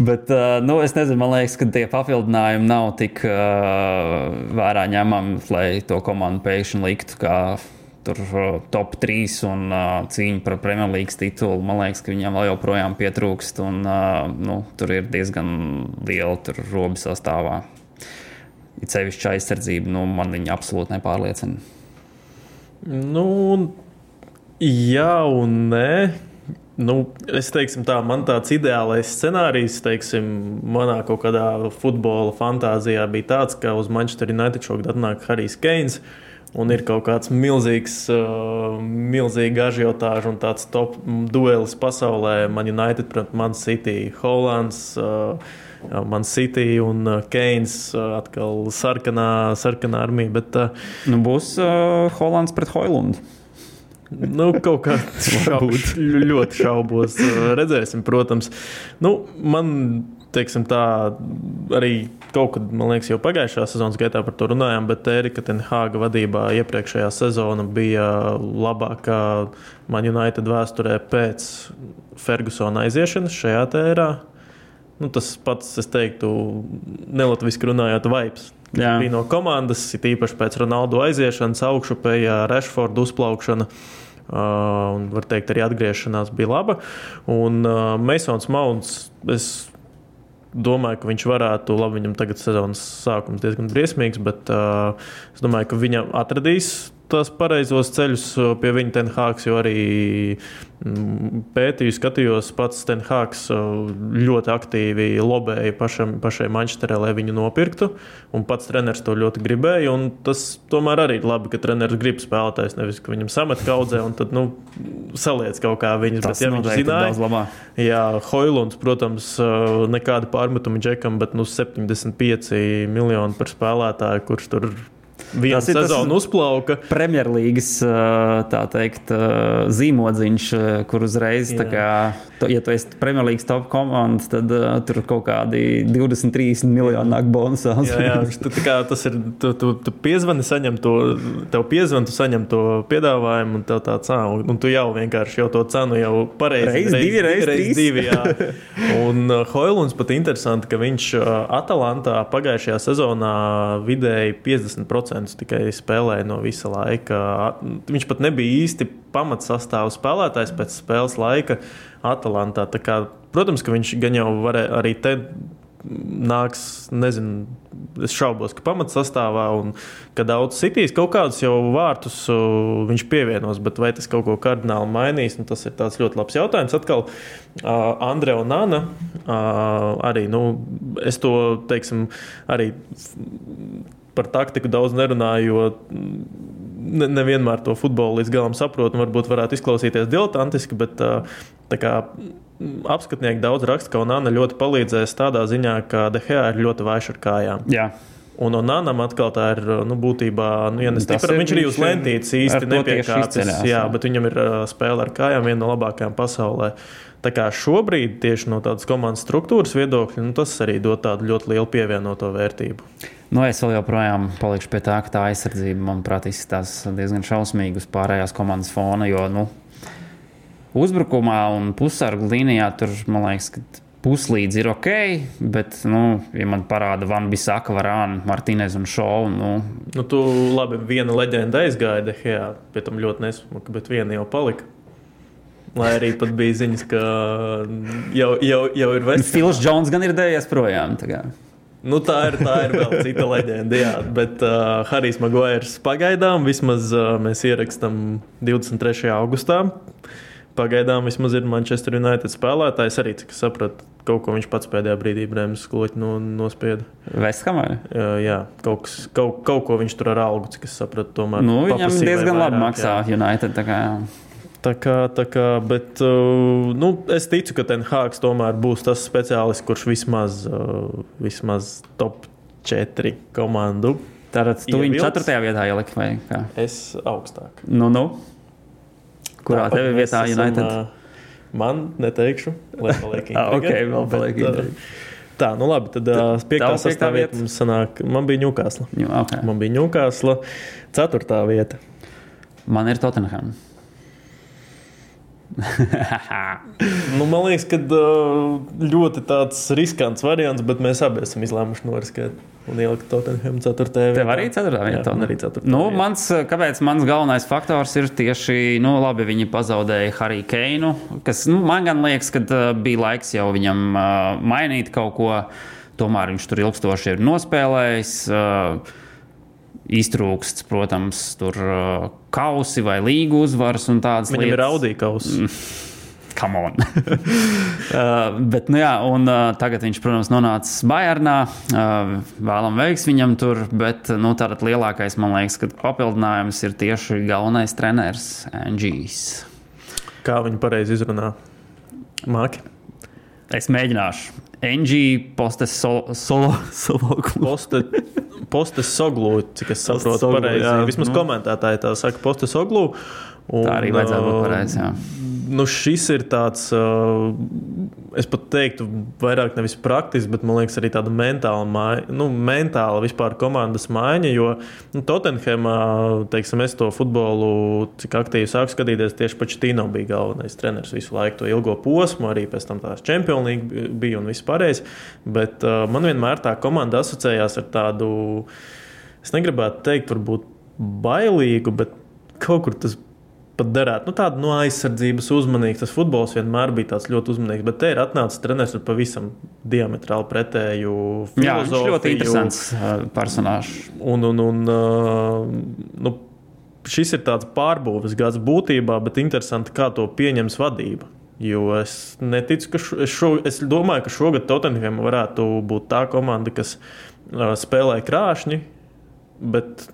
Bet uh, nu, es nezinu, man liekas, ka tie papildinājumi nav tik uh, vērā ņemami, lai to komandu pēkšņi liktu kā tur uh, top 3 un cīņa par Premjerlīgas titulu. Man liekas, ka viņam vēl joprojām pietrūkst, un nu, tur ir diezgan liela roba sastāvā. It sevišķi aizsardzība, nu, man viņa absolūti nepārliecina. Nu, jā un nē. Nu, es teiksim, tā, man tāds ideālais scenārijs, teiksim, manā kaut kādā futbola fantāzijā bija tāds, ka uz Manchester United šogad atnāk Harijs Keins. Un ir kaut kāds milzīgs, uh, milzīgs ažiotāžs un tāds top duelis pasaulē. Man United pret Man City, Hollands. Uh, Man City un Keins atkal sarkanā, sarkanā armija. Bet, nu, būs uh, Hollands pret Hoilundu. Nu, kaut kā šaubos, ļoti šaubos. Redzēsim, protams. Nu, man, teiksim, tā arī kaut kad, man liekas, jau pagājušā sezonas gaitā par to runājām, bet Erika Tenhāga vadībā iepriekšējā sezona bija labākā Man United vēsturē pēc Fergusona aiziešanas šajā tērā nu, tas pats, es teiktu, nelatviski runājot, vibes. Bija no komandas, it īpaši pēc Ronaldu aiziešanas, augšupējā, Rashforda uzplaukšana. Uh, un, var teikt, arī atgriešanās bija laba. Un uh, Masons Mounts, es domāju, ka viņš varētu, labi, viņam tagad sezonas sākums diezgan briesmīgs, bet uh, es domāju, ka viņam atradīs tos pareizos ceļus pie viņa Tenhāks, jo arī mm, pētīju, skatījos, pats Tenhāks ļoti aktīvi lobēja pašam, pašai Manchesterē, lai viņu nopirktu. Un pats treneris to ļoti gribēja. Tas tomēr arī ir labi, ka treneris grib spēlētājs, nevis ka viņam samet kaudzē un tad nu, saliec kaut kā viņas. Tas bet, ja viņš zināja, jā, Hoilunds, protams, nekāda pārmetuma džekam, bet nu, 75 miljoni par spēlētāju, kurš tur ir Viena sezona uzplauka. Premjerlīgas teikt, zīmodziņš, kur uzreiz, kā, ja tu esi Premjerlīgas top komandas, tad uh, tur kaut kādi 23 miljoni nāk bonusā. jā, jā, tu, kā, tas ir. Tu, tu, tu piezvani, saņem to, tev piezvani, tu saņem to piedāvājumu, un tev tā cena, un, tu jau vienkārši jau to cenu jau pareizi. Reiz, reiz divi, reiz, reiz divi, jā. Un uh, Hoilunds pat interesanti, ka viņš uh, Atalantā pagājušajā sezonā vidēji 50% procentus tikai spēlēja no visa laika. Viņš pat nebija īsti pamatsastāvs spēlētājs pēc spēles laika Atalantā. Kā, protams, ka viņš gan jau varēja arī te nāks, nezinu, es šaubos, ka pamatsastāvā un ka daudz sitīs kaut kādus jau vārtus viņš pievienos, bet vai tas kaut ko kardināli mainīs, nu, tas ir ļoti labs jautājums. Atkal uh, Andrei un Anna uh, arī, nu, es to, teiksim, arī par taktiku daudz nerunāju, jo nevienmēr ne to futbolu līdz galam saprotu. Varbūt varētu izklausīties diletantiski, bet kā, apskatnieki daudz raksta, ka Nāna ļoti palīdzēs tādā ziņā, ka Dehea ir ļoti vājš ar kājām. Jā. Un no Nānam atkal tā ir nu, būtībā, nu, ja stipra, viņš arī uz lentītes īsti nepiekāpjas. Jā, bet viņam ir spēle ar kājām viena no labākajām pasaulē. Tā kā šobrīd, tieši no tādas komandas struktūras viedokļa, nu, tas arī dod tādu ļoti lielu pievienoto vērtību. Nu, es vēl joprojām palikšu pie tā, ka tā aizsardzība, manuprāt, izskatās diezgan šausmīgi uz pārējās komandas fona. Jo nu, uzbrukumā un pusargu līnijā tur, man liekas, ka puslīdz ir ok, bet, nu, ja man parāda Van Bisaka, Varāna, Martīnez un Šovu. Nu... Nu, tu labi, viena leģenda aizgāja, Dehējā, pie tam ļoti nesmuka, bet viena jau palika. Lai arī pat bija ziņas, ka jau, jau, jau ir vesels. Fils Džons gan ir dejies projām. Nu, tā, ir, tā ir vēl cita leģenda. Jā. Bet uh, Harijs Maguires pagaidām vismaz uh, mēs ierakstām 23. augustā. Pagaidām vismaz ir Manchester United spēlētājs. Arī, cik es sapratu, kaut ko viņš pats pēdējā brīdī brēmas skoloķi no, nospieda. Vesthamā? Jā, jā kaut, kas, kaut, kaut ko viņš tur ar algu, cik es sapratu, tomēr. Nu, viņam diezgan labi maksā jā. United. Tā kā. Tā kā, tā kā, bet uh, nu, es ticu, ka Tenhāgs tomēr būs tas speciālists, kurš vismaz, uh, vismaz top 4 komandu. Tātad tu viņu 4. vietā ieliki vai kā? Es augstāk. Nu, nu. Kurā tev vietā United? Esam, uh, man neteikšu, lai paliek intriga. ah, ok, vēl paliek intriga. Tā, nu labi, tad uh, piektā sastāvā vieta mums sanāk. Man bija Ņūkāsla. Okay. Man bija Ņūkāsla. Ceturtā vieta. Man ir Tottenham. Nu, man liekas, ka ļoti tāds riskants variants, bet mēs abi esam izlēmuši noriskēt un ielikt Tottenham 4. vietā. Tev arī ceturtā Jā, vietā. man arī ceturtā Nu, vieta. mans, kāpēc mans galvenais faktors ir tieši, nu, labi, viņi pazaudēja Hariju Keinu, kas nu, man gan liekas, ka bija laiks jau viņam uh, mainīt kaut ko. Tomēr viņš tur ilgstoši ir nospēlējis. Uh, Iztrūksts, protams, tur uh, kausi vai līgu uzvaras un tādas Viņam ir lietas. audīkaus. Come on. uh, bet, nu, jā, un, uh, tagad viņš, protams, nonācis Bajernā. Uh, vēlam veiks viņam tur, bet nu, tātad lielākais, man liekas, ka papildinājums ir tieši galvenais treneris Angijs. Kā viņi pareizi izrunā? Māki. Es mēģināšu. Angija postes solo, solo, solo Poste, poste soglu, cik es saprotu, Postesoglu, pareizi. jā. Vismaz Nu. komentētāji tā saka, poste soglu. Un, Tā arī vajadzētu būt pareizi. Nu, šis ir tāds, uh, es pat teiktu, vairāk nevis praktisks, bet man liekas, arī tāda mentāla, mai, nu, mentāla vispār komandas maiņa. Jo nu, Tottenhamā, teiksim, es to futbolu, cik aktīvi sāku skatīties, tieši Pačetino bija galvenais treneris visu laiku, to ilgo posmu, arī pēc tam tās League bija un viss pārējais. Bet uh, man vienmēr tā komanda asociējās ar tādu, es negribētu teikt, varbūt bailīgu, bet kaut kur tas pat derētu. Nu, tāda no aizsardzības uzmanīga. Tas futbols vienmēr bija tāds ļoti uzmanīgs, bet te ir atnācis treneris ar pavisam diametrāli pretēju Jā, viņš filozofiju. ļoti interesants uh, personāžs. Un, un, un, uh, nu, šis ir tāds pārbūves gads būtībā, bet interesanti, kā to pieņems vadība. Jo es neticu, ka šo, es, šo, es domāju, ka šogad Tottenham varētu būt tā komanda, kas uh, spēlē krāšņi, bet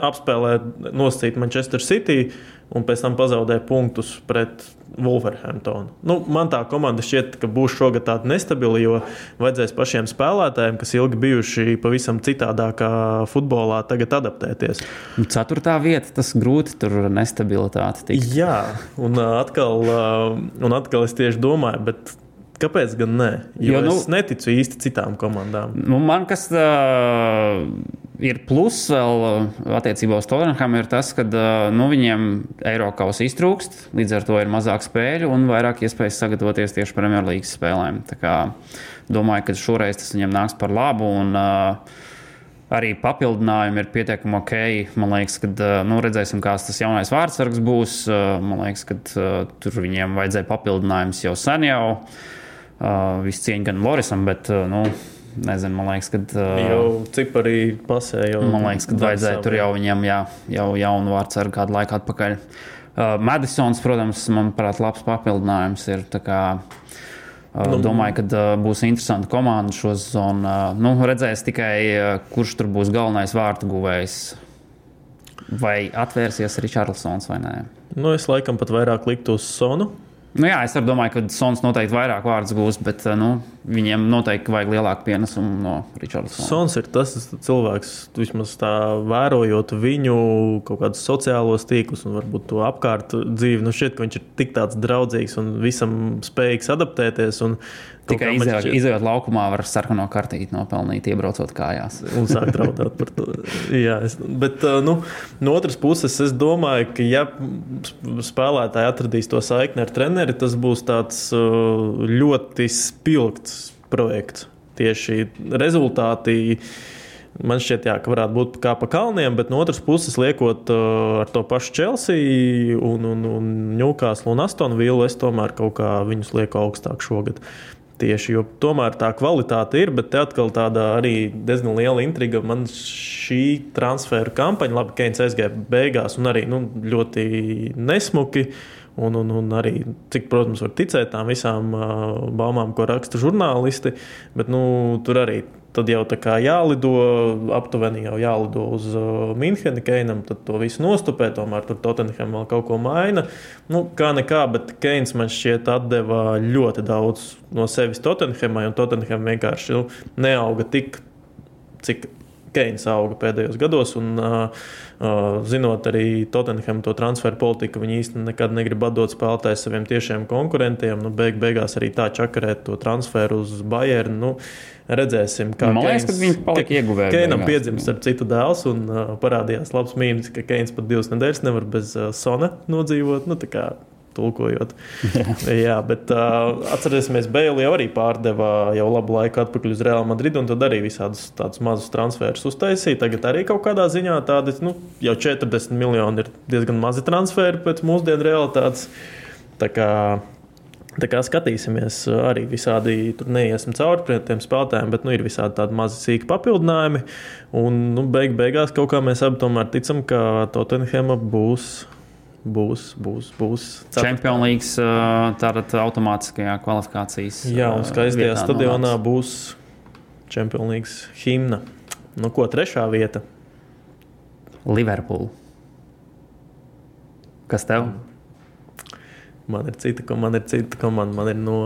apspēlē nosacīt Manchester City un pēc tam pazaudē punktus pret Wolverhamptonu. Nu, man tā komanda šķiet, ka būs šogad tāda nestabila, jo vajadzēs pašiem spēlētājiem, kas ilgi bijuši pavisam citādākā futbolā, tagad adaptēties. Un Ceturtā vieta, tas grūti tur nestabilitāte. Tikt. Jā, un atkal, un atkal es tieši domāju, bet kāpēc gan ne? Jo, Jo, nu- es neticu īsti citām komandām. Nu, man kas uh, ir pluss vēl attiecībā uz Tottenham, ir tas, ka uh, nu, viņiem Eiropas iztrūkst, līdz ar to ir mazāk spēļu un vairāk iespējas sagatavoties tieši Premjerlīgas spēlēm. Kā domāju, ka šoreiz tas viņiem nāks par labu. Un, uh, Arī papildinājumi ir pietiekami ok. Man liekas, ka nu, redzēsim, kāds tas jaunais vārdsargs būs. Man liekas, ka tur viņiem vajadzēja papildinājumus jau sen jau. Uh, Viss cieņa gan Lorisam, bet uh, nu, nezinu, man liekas, ka. Uh, Jau cipari pasē, jau Man liekas, ka vajadzēja savu. tur jau viņam jā, jau jaunu vārdu ar kādu laiku atpakaļ. Uh, Madisons, protams, manuprāt, labs papildinājums ir. Kā, uh, nu, domāju, ka uh, būs interesanti komanda šo sezonu. Uh, nu, redzēs tikai, uh, kurš tur būs galvenais vārtu guvējs. Vai atvērsies Richardsons vai nē. Nu, es laikam pat vairāk liktu uz Sonu. Nu, jā, es domāju, ka Sons noteikti vairāk vārdus gūs, bet uh, nu, viņiem noteikti vajag lielāku pienesumu no Richardsona. Sons ir tas cilvēks, vismaz tā vērojot viņu kaut kādus sociālos tīklus un varbūt to apkārt dzīvi. Nu, šķiet, ka viņš ir tik tāds draudzīgs un visam spējīgs adaptēties. un Tikai šķiet- izējot laukumā, var sarkano kartīti nopelnīt, iebraucot kājās. un sāk draudēt par to. Jā, es, bet nu, no otras puses, es domāju, ka, ja sp- spēlētāji atradīs to saikni ar treneri, tas būs tāds ļoti spilgts projekts. Tieši rezultāti. Man šķiet, jā, ka varētu būt kā pa kalniem, bet no otras puses, liekot uh, ar to pašu Chelsea, un, un, un Newcastle un Astonu Villu, es tomēr kaut kā viņus lieku augstāk šogad. Tieši, jo tomēr tā kvalitāte ir, bet te atkal tāda arī diezgan liela intriga. Man šī transfera kampaņa, labi, Keins aizgāja beigās, un arī nu, ļoti nesmuki. Un, un, un arī, cik, protams, var ticēt tām visām uh, baumām, ko raksta žurnālisti, bet nu, tur arī tad jau tā kā jālido, aptuveni jau jālido uz uh, Müncheni, Keinam, tad to visu nostupē, tomēr tur Tottenham vēl kaut ko maina. Nu, kā nekā, bet Keins man šķiet atdeva ļoti daudz no sevis Tottenhamai, un Tottenham vienkārši nu, neauga tik, cik Keins auga pēdējos gados. Un, zinot arī Tottenham to transferu politiku, viņi īstenībā nekad negrib atdot spēlētājus saviem tiešiem konkurentiem. Nu, beig, beigās arī tā čakarēt to transferu uz Bayern. Nu, Redzēsim, kā Man liekas, ka viņi palika ieguvēji Keinam piedzimst ar citu dēls, un parādījās labs mīmīms, ka Keins pat divas nedēļas nevar bez Sona nodzīvot. Nu, tulkojot. Jā, bet uh, atcerēsimies, Bēlī arī pārdeva jau labu laiku atpakaļ uz Real Madrid, un tad arī visādus tādus mazus transferus uztaisīja. Tagad arī kaut kādā ziņā tādi, nu, jau 40 miljoni ir diezgan mazi transferi pēc mūsdienu realitātes. Tā kā, tā kā skatīsimies, arī visādi tur neiesim cauri tiem spēlētājiem, bet nu, ir visādi tādi mazi sīki papildinājumi. Un nu, beig, beigās kaut kā mēs abi tomēr ticam, ka Tottenham būs būs, būs, būs. Champions League tātad automātiskajā kvalifikācijas. Jā, un skaistajā stadionā nonāks. būs Champions League himna. Nu, ko trešā vieta? Liverpool. Kas tev? Man ir cita, ko- man ir cita komanda. Man ir, no,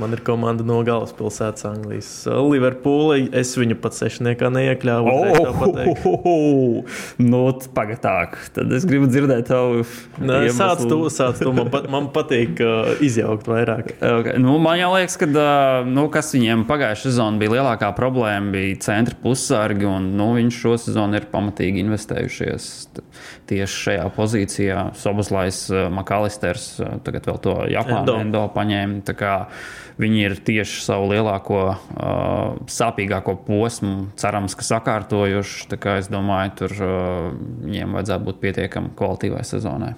man ir komanda no galvaspilsētas Anglijas. Liverpoola. Es viņu pat sešniekā neiekļāvu. uzreiz tā pateikt. Oh, nu, pagatāk. Tad es gribu dzirdēt tavu. Nē. Sāc to, sāc to. Man, pat, man patīk uh, izjaukt vairāk. Okay. Nu, man jau liekas, ka uh, nu, kas viņiem pagājušā sezonā bija lielākā problēma, bija centra pussargi. Un, nu, viņš šo sezonu ir pamatīgi investējušies tieši šajā pozīcijā. Soboslais, uh, Makalisters, uh, tagad vēl to Japānu Endo. paņēma. Viņi ir tieši savu lielāko, uh, sāpīgāko posmu, cerams, ka sakārtojuši. Es domāju, tur uh, viņiem vajadzētu būt pietiekami kvalitīvai sezonai.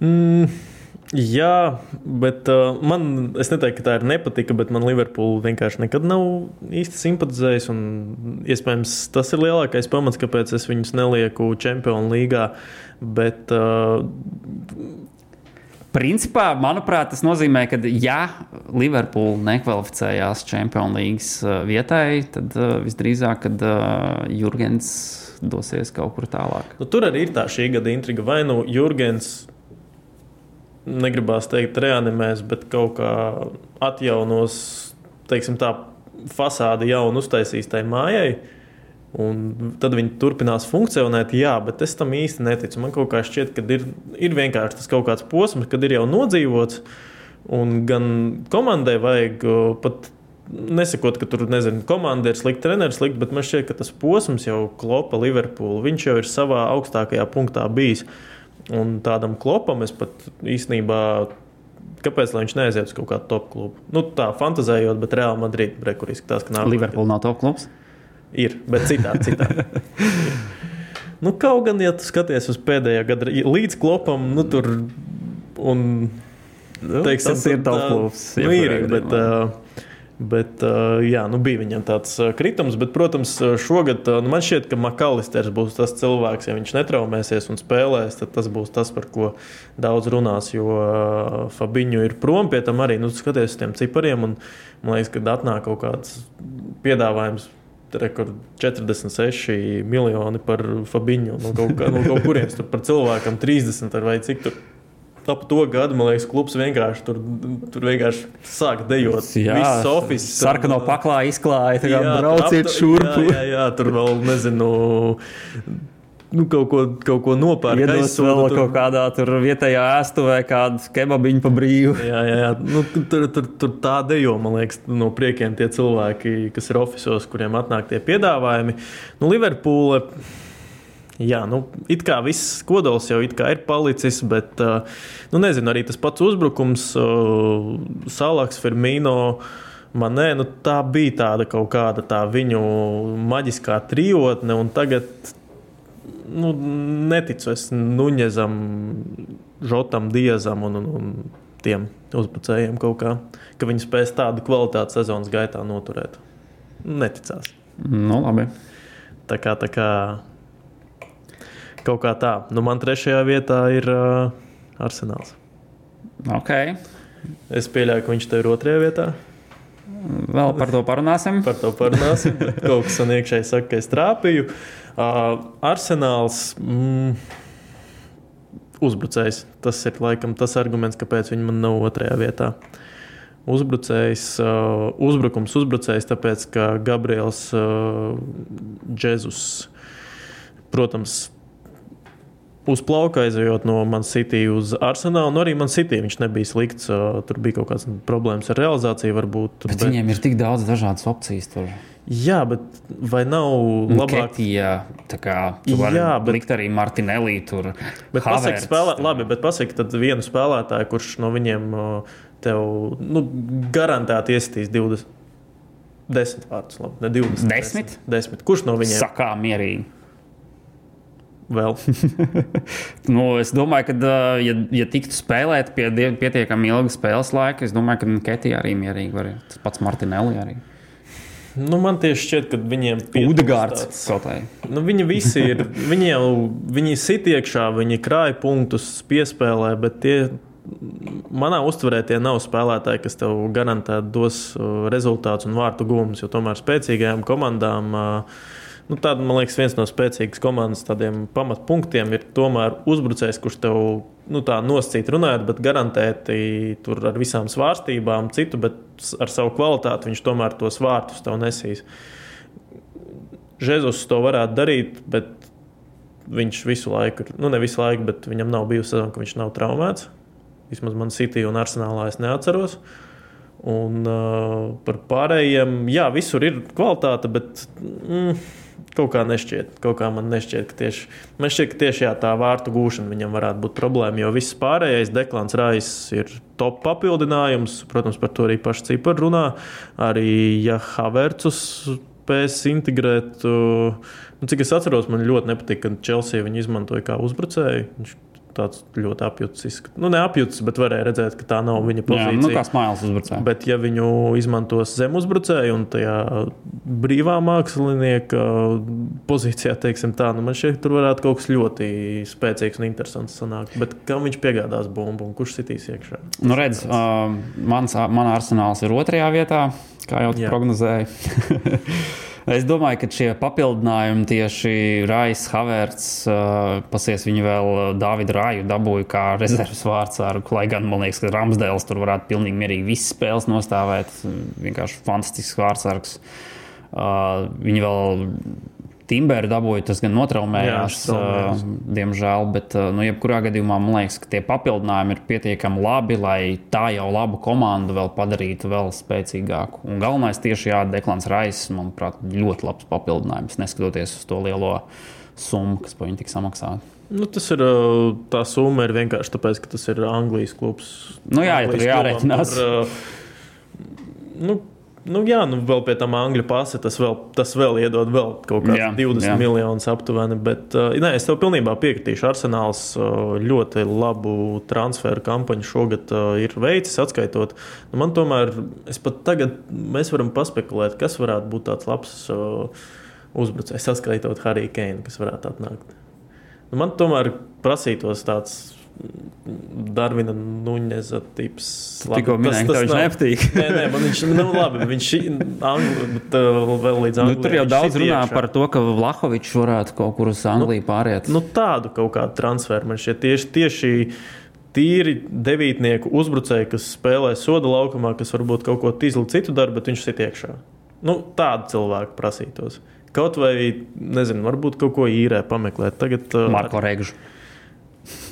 Mm, jā, bet uh, man, es neteiktu, ka tā ir nepatika, bet man Liverpoola vienkārši nekad nav īsti simpatizējis. Iespējams, tas ir lielākais pamats, kāpēc es viņus nelieku Champions League. Bet uh, Principā, manuprāt, tas nozīmē, ka, ja Liverpoola nekvalificējās Champions League uh, vietai, tad uh, visdrīzāk, kad uh, Jurgens dosies kaut kur tālāk. nu, tur arī ir tā šī gada intriga. Vai nu Jurgens negribās teikt, reanimēs, bet kaut kā atjaunos, teiksim, tā fasādi jaunu uztaisīs tai mājai. Un tad viņi turpinās funkcionēt, jā, bet es tam īsti neticu. Man kaut kā šķiet, ka ir, ir vienkārši tas kaut kāds posms, kad ir jau nodzīvots. Un gan komandai vajag pat nesakot, ka tur nezinu, komanda ir slikta, treneris slikta, bet man šķiet, ka tas posms jau klopa Liverpoolu. Viņš jau ir savā augstākajā punktā bijis. Un tādam klopam es pat īstenībā. Kāpēc viņš neaiziet uz kaut kādu top klubu? Nu, tā fantāzējot, bet Real Madrid kur izskatās, ka nav. Liverpool nav top klubs. Ir, bet citā, citā. nu, kaut gan, ja tu skaties uz pēdējā gada līdz klopam, nu, tur un, teiksim, tas ir ā, klubs. Nu, ir, bet, ā, bet ā, jā, nu, bija viņam tāds kritums, bet, protams, šogad nu, man šķiet, ka Makalisters būs tas cilvēks, ja viņš netraumēsies un spēlēs, tad tas būs tas, par ko daudz runās, jo ā, Fabiņu ir prom pie tam arī, nu, skaties uz tiem cipariem, un man liekas, kad atnāk kaut kāds piedāvājums rekord 46 miljoni par Fabiņu. No kaut, kā, no kaut kurienes tur par cilvēkam 30 ar vai cik tur. Ap to gadu, man liekas, klubs vienkārši tur, tur vienkārši sāk dejot. Viss oficiāls. sarkano paklā izklāja, tā kā Jā, brauciet šurpu. Jā, jā, jā, tur vēl nezinu. Nu, kaut ko, kaut ko nopērk. Iedos vēl tur. kaut kādā tur vietējā ēstuvē, kādu kebabiņu pa brīvu. Jā, jā, jā. Nu, tur, tur, tur tā dejo, man liekas, no priekiem tie cilvēki, kas ir oficiālos, kuriem atnāk tie piedāvājumi. Nu, Liverpoola. Jā, nu, it kā viss kodols jau ir palicis, bet, uh, nu, nezinu, arī tas pats uzbrukums, uh, Salaks, Firmino. Man nē, nu, tā bija tāda kaut kāda tā viņu maģiskā trijotne, un tagad nu, neticu es Nuņezam, Žotam, Diezam un, un, un tiem uzbrucējiem kaut kā, ka viņi spēs tādu kvalitāti sezonas gaitā noturēt. Neticās. Nu, labi. Tā kā, tā kā kaut kā tā. Nu, man trešajā vietā ir uh, Arsenāls. Ok. Es pieļauju, ka viņš te ir otrajā vietā. Vēl par to parunāsim. Par to parunāsim. Kaut kas man iekšēji saka, ka es trāpīju. Uh, Arsenāls. Mm, Uzbrucējs. Tas ir laikam tas arguments, kāpēc viņi man nav otrajā vietā. uzbrucējs, uh, uzbrukums uzbrucējs, tāpēc ka Gabriels uh, Džezus, protams, uz plauka aizejot no Man City uz Arsenālu. Nu, arī Man City viņš nebija slikts. Tur bija kaut kādas problēmas ar realizāciju, varbūt. Bet, bet viņiem ir tik daudz dažādas opcijas. Tur. Jā, bet vai nav labāk? Ketija, tā kā Jā, bet- likt arī Martinelli tur. Bet pasaki, spēlē, labi, bet pasaki tad vienu spēlētāju, kurš no viņiem tev nu, garantēti iesitīs 20. Desmit vārdus, labi, ne 20. Desmit? Desmit. Kurš no viņiem Sakā mierīgi. Vēl? Nu, es domāju, ka, ja, ja tiktu spēlēt pie pietiekami ilga spēles laika, es domāju, ka Ketija arī mierīgi var. Tas pats Martinelli arī. Nu, man tieši šķiet, ka viņiem Udegārds tāds-. Nu, viņi visi ir. Viņi jau viņi sit iekšā, viņi krāja punktus, piespēlē, bet tie, manā uztverē tie nav spēlētāji, kas tev garantēti dos rezultātus un vārtu gūmus. Jo tomēr spēcīgajām komandām, uh, nu, tāda, man liekas, viens no spēcīgas komandas tādiem pamatpunktiem ir tomēr uzbrucējs, kurš tev nu, tā noscīt runājot, bet garantēti tur ar visām svārstībām, citu, bet ar savu kvalitāti viņš tomēr tos vārtus tev nesīs. Jēzus to varētu darīt, bet viņš visu laiku, nu ne visu laiku, bet viņam nav bijusi sezona, ka viņš nav traumēts. Vismaz man City un Arsenālā es neatceros. Un uh, par pārējiem, jā, visur ir kvalitāte, bet mm, kaut kā nešķiet. Kaut kā man nešķiet, ka tieši, man šķiet, ka tieši jā, tā vārtu gūšana viņam varētu būt problēma. Jo viss pārējais, Deklāns Rais, ir top papildinājums. Protams, par to arī paši cipari runā. Arī ja Havertzus spēs integrēt. uh, Nu, cik es atceros, man ļoti nepatīk, ka Chelsea viņu izmantoja kā uzbrucēju. Viņš tāds ļoti apjucis. izskat- Nu, neapjucis, bet varēja redzēt, ka tā nav viņa Jā, pozīcija. nu, kā smailes uzbrucēji. Bet, ja viņu izmantos zem uzbrucēju un tajā brīvā mākslinieka pozīcijā, teiksim tā, nu man šķiet, tur varētu kaut kas ļoti spēcīgs un interesants sanākt. Bet kam viņš piegādās bumbu un kurš sitīs iekšā? Nu, redz, uh, mans, mana arsenāls ir otrajā vietā, kā jau tu Jā. prognozēji. es domāju, ka šie papildinājumi tieši Rais, Havertz, uh, pasies viņi vēl Dāvidu Rāju dabūja kā rezerves vārdsargu, lai gan man liekas, ka Ramsdēls tur varētu pilnīgi mierīgi visas spēles nostāvēt. Vienkārši fantastisks vārdsargs. Uh, viņi vēl Timberu dabūja, tas gan notraumējās, Jā, uh, diemžēl, bet, uh, nu, jebkurā gadījumā man liekas, ka tie papildinājumi ir pietiekami labi, lai tā jau labu komandu vēl padarītu vēl spēcīgāku. Un galvenais tieši jā, Deklans Rais, manuprāt, ļoti labs papildinājums, neskatoties uz to lielo summu, kas par viņu tika samaksāta. Nu, tas ir tā summa, ir vienkārši tāpēc, ka tas ir Anglijas klubs. Nu jā, ja tur Anglijas jārēķinās. klubam uh, nu, Nu, jā, nu vēl pie tam angļu pasa, tas vēl, tas vēl iedod vēl kaut kādā Jā, 20 jā. miljonus aptuveni. Bet, uh, nē, es tev pilnībā piekritīšu. Arsenāls uh, ļoti labu transferu kampaņu šogad uh, ir veicis, atskaitot. Nu, man tomēr, es pat tagad, mēs varam paspekulēt, kas varētu būt tāds labs uh, uzbrucējs, atskaitot Harry Kane, kas varētu atnākt. Nu, man tomēr prasītos tāds Darvina Nuņeza tips. Tikko minēji, ka viņš nav- nepatīk. Nē, nē, man viņš nu, labi, viņš angli, bet, uh, vēl līdz Nu, Anglijai. tur jau daudz runā iekšā. par to, ka Vlahovičs varētu kaut kur uz Angliju pāriet. Nu, tādu kaut kādu transferu man šķiet tieši, tieši tīri devītnieku uzbrucēji, kas spēlē soda laukumā, kas varbūt kaut ko tīzli citu dara, bet viņš sit iekšā. Nu, tādu cilvēku prasītos. Kaut vai, nezinu, varbūt kaut ko īrē pameklēt. Tagad uh, Marko Regžu.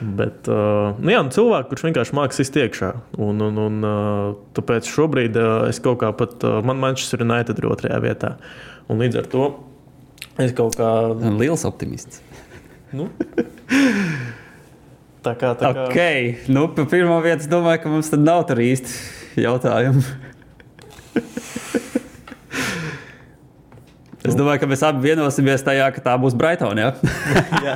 Bet, uh, nu jā, nu cilvēku, kurš vienkārši mākslinieks iztiekšā. Un, un, un, uh, tāpēc šobrīd uh, es kaut kā pat, uh, man Manchester United ir otrajā vietā. Un līdz ar to es kaut kā. Liels optimists. Nu, tā kā tā kā. Ok, nu, pa pirmā vieta, es domāju, ka mums tad nav tur īsti jautājumu. Es domāju, ka mēs abi vienosimies tajā, ka tā būs Brightonā. Ja? Jā,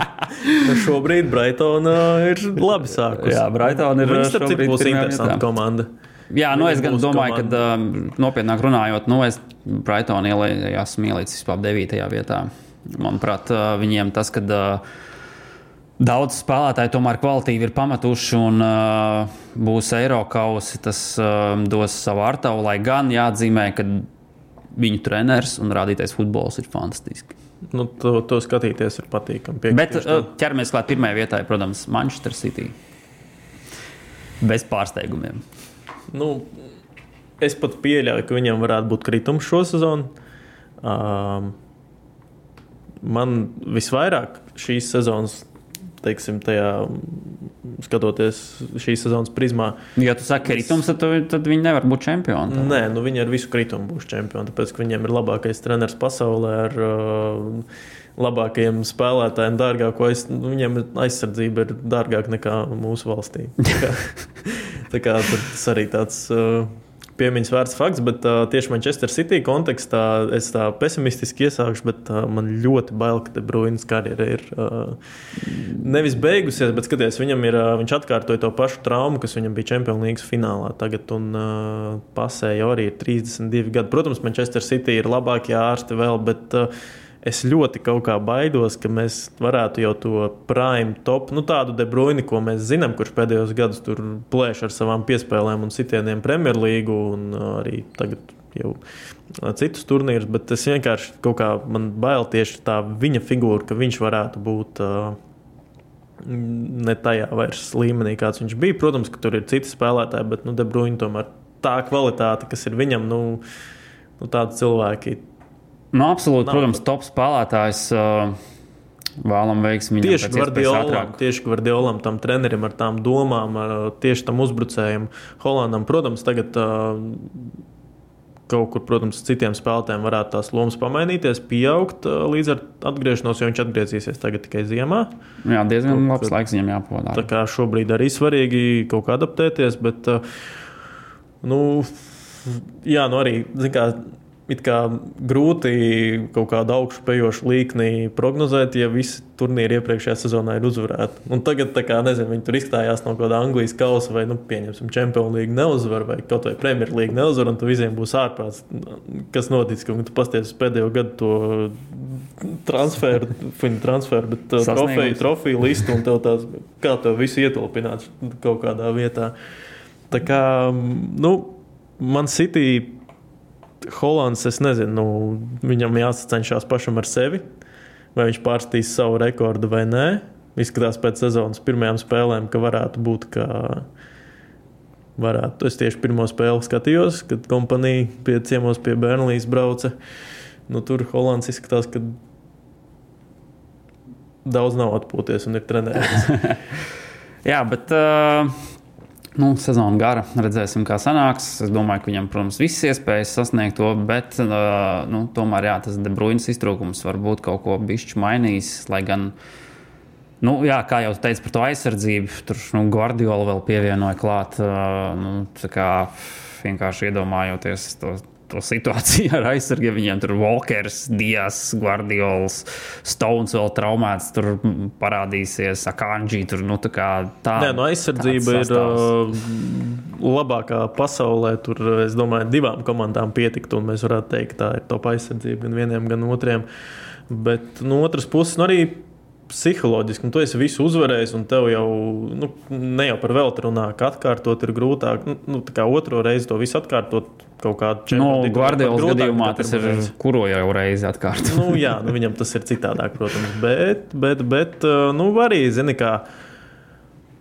nu šobrīd Brightona ir labi sākusi. Jā, Brighton ir, būs pirmajā interesanta komanda. Jā, nu es gan domāju, ka komanda. um, nopietnāk runājot, nu es Brightonā ielējos mīlīts vispār 9. vietā. Manuprāt, uh, viņiem tas, ka uh, daudz spēlētāji tomēr kvalitīvi ir pametuši un uh, būs Eiropausi, tas uh, dos savu artavu, lai gan jāatzīmē, ka viņu treneris un rādītais futbols ir fantastisks. Nu, to, to skatīties ir patīkami. Piekrītu Bet uh, ķeramies klāt pirmajai vietai, protams, Manchester City. Bez pārsteigumiem. Nu, es pat pieļauju, ka viņam varētu būt kritums šo sezonu. Um, man visvairāk šīs sezonas, teiksim, tajā, skatoties šīs sezonas prizmā, Ja tu saki, ka ritms, tad, tu- tad viņi nevar būt čempioni. Nē, nu viņi ar visu kritumu būs čempioni. Tāpēc, ka viņiem ir labākais treneris pasaulē, ar uh, labākajiem spēlētājiem, dārgāko aiz, nu, viņiem aizsardzība ir dārgāka nekā mūsu valstī. Tā kā, tā kā tas arī tāds. Uh, Piemiņas vērts fakts, bet uh, tieši Manchester City kontekstā es tā pesimistiski iesākšu, bet uh, man ļoti bail, ka Bruins karjera ir uh, nevis beigusies, bet skaties, viņam ir, uh, viņš atkārtoja to pašu traumu, kas viņam bija Champions League finālā. Tagad un uh, pasēja arī ir 32 gadi. Protams, Manchester City ir labākie ārsti vēl, bet uh, es ļoti kaut kā baidos, ka mēs varētu jau to prime top, nu tādu debruini, ko mēs zinām, kurš pēdējos gados tur plēš ar savām piespēlēm un sitieniem Premjerlīgu un uh, arī tagad jau uh, citus turnīrus, bet es vienkārši kaut kā man bail tieši tā viņa figūra, ka viņš varētu būt. Uh, Ne tajā vairs līmenī, kāds viņš bija. Protams, ka tur ir citi spēlētāji, bet nu, Debruņš tomēr tā kvalitāte, kas ir viņam, nu, nu tādi cilvēki Nu, absolūti, Nav. protams, top spēlētājs. Uh, Vēlam veiksmi Tieši Gvardiolam, tieši Gvardiolam, tam trenerim ar tām domām, ar, tieši tam uzbrucējiem, Holandam. Protams, tagad uh, kaut kur, protams, citiem spēlētājiem varētu tās lomas pamainīties, pieaugt uh, līdz ar atgriešanos, jo viņš atgriezīsies tagad tikai ziemā. Jā, diezgan Kaut labs laiks viņam jāpavada. Tā kā šobrīd arī svarīgi kaut kā adaptēties, bet, uh, nu, jā, nu arī, zin kā, it kā grūti kaut kādu augšupejošu līkni prognozēt, ja visi turnīri iepriekšējā sezonā ir uzvarēti. Un tagad, kā, nezinu, viņi tur izstājās no kāda Anglijas kausa vai, nu, pieņemsim, Champions League neuzvar vai kaut vai Premier League neuzvar, un tu visiem būs ārprāts, kas noticis, ka tu pasties pēdējo gadu to transferu, viņa transferu, bet uh, trofeju, trofeju listu un tev tās, kā to visu ietilpināt kaut kādā vietā. Tā kā, nu, man City, Holands, es nezinu, nu, viņam jāsacenšas pašam ar sevi, vai viņš pārstīs savu rekordu vai nē. Izskatās pēc sezonas pirmajām spēlēm, ka varētu būt, ka varētu. Es tieši pirmo spēli skatījos, kad kompānija pie ciemos pie Bernlīs brauca. Nu, tur Holands izskatās, ka daudz nav atpūties un ir trenējies. Jā, bet uh, nu, sezona gara. Redzēsim, kā sanāks. Es domāju, ka viņam, protams, visas iespējas sasniegt to, bet uh, nu, tomēr jā, tas debruīnas iztrūkums varbūt kaut ko bišķi mainīs. Lai gan, nu, jā, kā jau teicu par to aizsardzību, tur nu, Guardiola vēl pievienoja klāt. Uh, nu, vienkārši iedomājoties to. To situāciju ar aizsargiem. Viņiem tur Walkers, Dijas, Guardiols, Stones vēl traumēts. Tur parādīsies Akanji. Tur, nu, tā kā tā, Nē, no aizsardzība tāds ir uh, labākā pasaulē. Tur, es domāju, divām komandām pietiktu, un mēs varētu teikt, tā ir top aizsardzība gan vieniem, gan otriem. Bet no otras puses, nu, arī psiholoģiski, nu, tu esi visu uzvarējis, un tev jau nu, ne jau par velti runā, ka atkārtot ir grūtāk. Nu, nu, tā kā otro reizi to visu atkārtot kaut No ir pat Guardiolas grūtāk gadījumā tas ir reizi. kuro jau reizi atkārtot. nu, jā, nu, viņam tas ir citādāk, protams. Bet, bet, bet uh, nu, arī, zini, kā